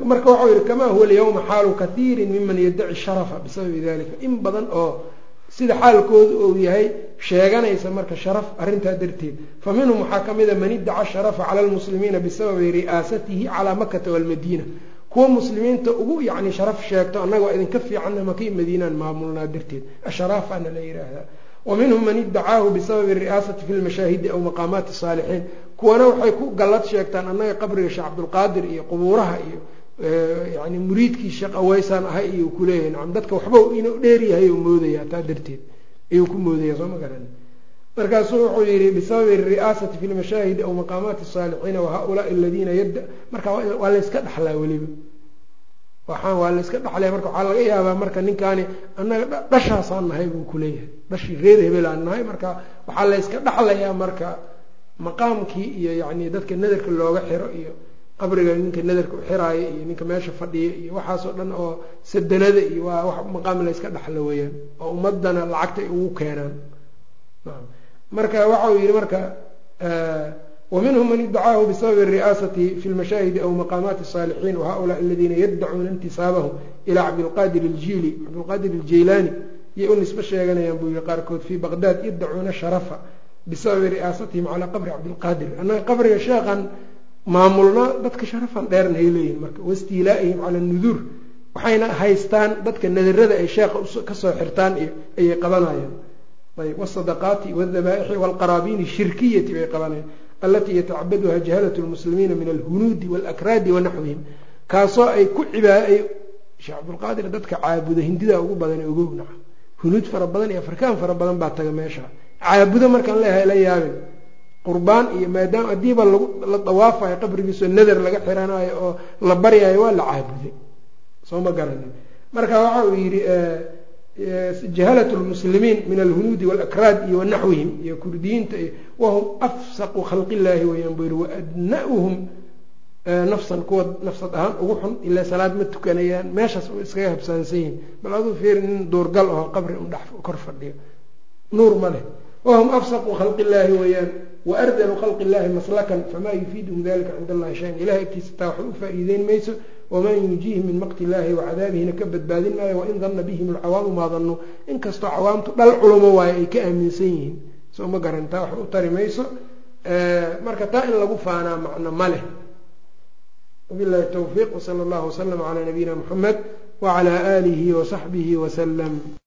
Speaker 1: marka waxau yihi kamaa huwa alyawma xaalu kathiirin miman yaddaci sharafa bisababi dalika in badan oo sida xaalkoodu uu yahay sheeganaysa marka sharaf arrintaa darteed fa waxaa ka mida man iddaca sharafa cala lmuslimiina bisababi ri'aasatihi calaa makata walmadiina kuwa muslimiinta ugu yani sharaf sheegto annaga idinka fiicanna maka madiinaan maamulnaa darteed. Asharaafana la yidhaahdaa wa man iddacaahu bisababi ri'aasati fi lmashaahidi aw maqaamaati saalixiin. Kuwana waxay ku gallad sheegtaan annaga qabriga sheekh cabdulqaadir iyo qubuuraha iyo yani muriidkii sheekh aweysaan ahay iyo kuleeyahay dadka waxba inuu dheeryahay u moodaya taa darteed. Ayuu ku moodaya soo ma garan. Markaasuu wuxuu yihi bisababi ri'aasati fi lmashaahidi aw maqaamaati saalixiina wahaulaai aladiina yadda marka waa layska dhaxlaa weliba waxaan waa layska dhaxlaya marka waxaa laga yaabaa marka ninkaani annaga dhashaasaan nahay buu kuleeyahay dhashii reer hebel aan nahay marka waxaa layska dhaxlayaa marka maqaamkii iyo yani dadka nadarka looga xiro iyo qabriga ninka nadarka u xiraayo iyo ninka meesha fadhiya iyo waxaasoo dhan oo sadanada iyo waa wax maqaam layska dhaxlo weeyaan oo ummadana lacagta ay ugu keenaan. Marka waxau yihi marka waminhum man idacaahu bisababi ri'aasati fi lmashaahidi aw maqaamaati الصaalixiin wahaؤulaءi aladiina yaddacuuna intisaabahum ilaa cabdilqaadir اljili cabdilqaadir اljeylaani yay u nisbo sheeganayaan buu yihi qaarkood fii baqdaad yaddacuuna sharafa bisababi ri'aasatihim calaa qabri cabdilqaadir annaga qabriga sheekhan maamulnaa dadka sharafan dheerna hay leeyihin marka wastiilaaihim cala nuduur waxayna haystaan dadka nadarada ay sheekha kasoo xirtaan iyo ayay qabanayaan ayb wsadaqaati wاdabaaixi wاlqaraabiini shirkiyati bay qabanayaan alatii yatacabaduha jahalat lmuslimiina min alhunuudi wاlakraadi wanaxwihim kaasoo ay ku cibaay sheekh cabdulqaadir dadka caabuda hindidaa ugu badan ogow naca hunuud fara badan iyo afrikaan fara badan baa taga meesha caabudo markaan leeyahay la yaabin qurbaan iyo maadaama haddiiba la dawaafayo qabrigiisoo nadar laga xiranayo oo la baryayo waa la caabuday soo ma garanin marka waxa uu yidhi jahalat lmuslimiin min alhunuudi walakraad iyo wanaxwihim iyo kurdiyiinta iyo wahum afsaqu khalqi illaahi weyaan buu yihi waadna'uhum nafsan kuwa nafsad ahaan ugu xun ilaa salaad ma tukanayaan meeshaas u iskaga habsaansan yihiin bal aduu fiiri nin duurgal aho qabri un dhex kor fadhiyo nuur ma leh wahum afsaqu khalqi illaahi weeyaan waardalu khalqi illahi maslakan famaa yufiiduhum dalika cinda allahi shayan ilahay agtiisa taa waxba u faa-iideyn mayso waman yunjiihi min maqti illaahi wacadaabihina ka badbaadin maayo wain danna bihim alcawaamu maa inkastoo cawaamtu dhal culumo waayo ay ka aaminsan yihiin soo ma garan taa waxba u tari mayso marka taa in lagu faanaa macno ma leh wabilahi towfiiq wsala allahu waslama calaa nabiyina muxamed wacalaa aalihi wasaxbihi wasalam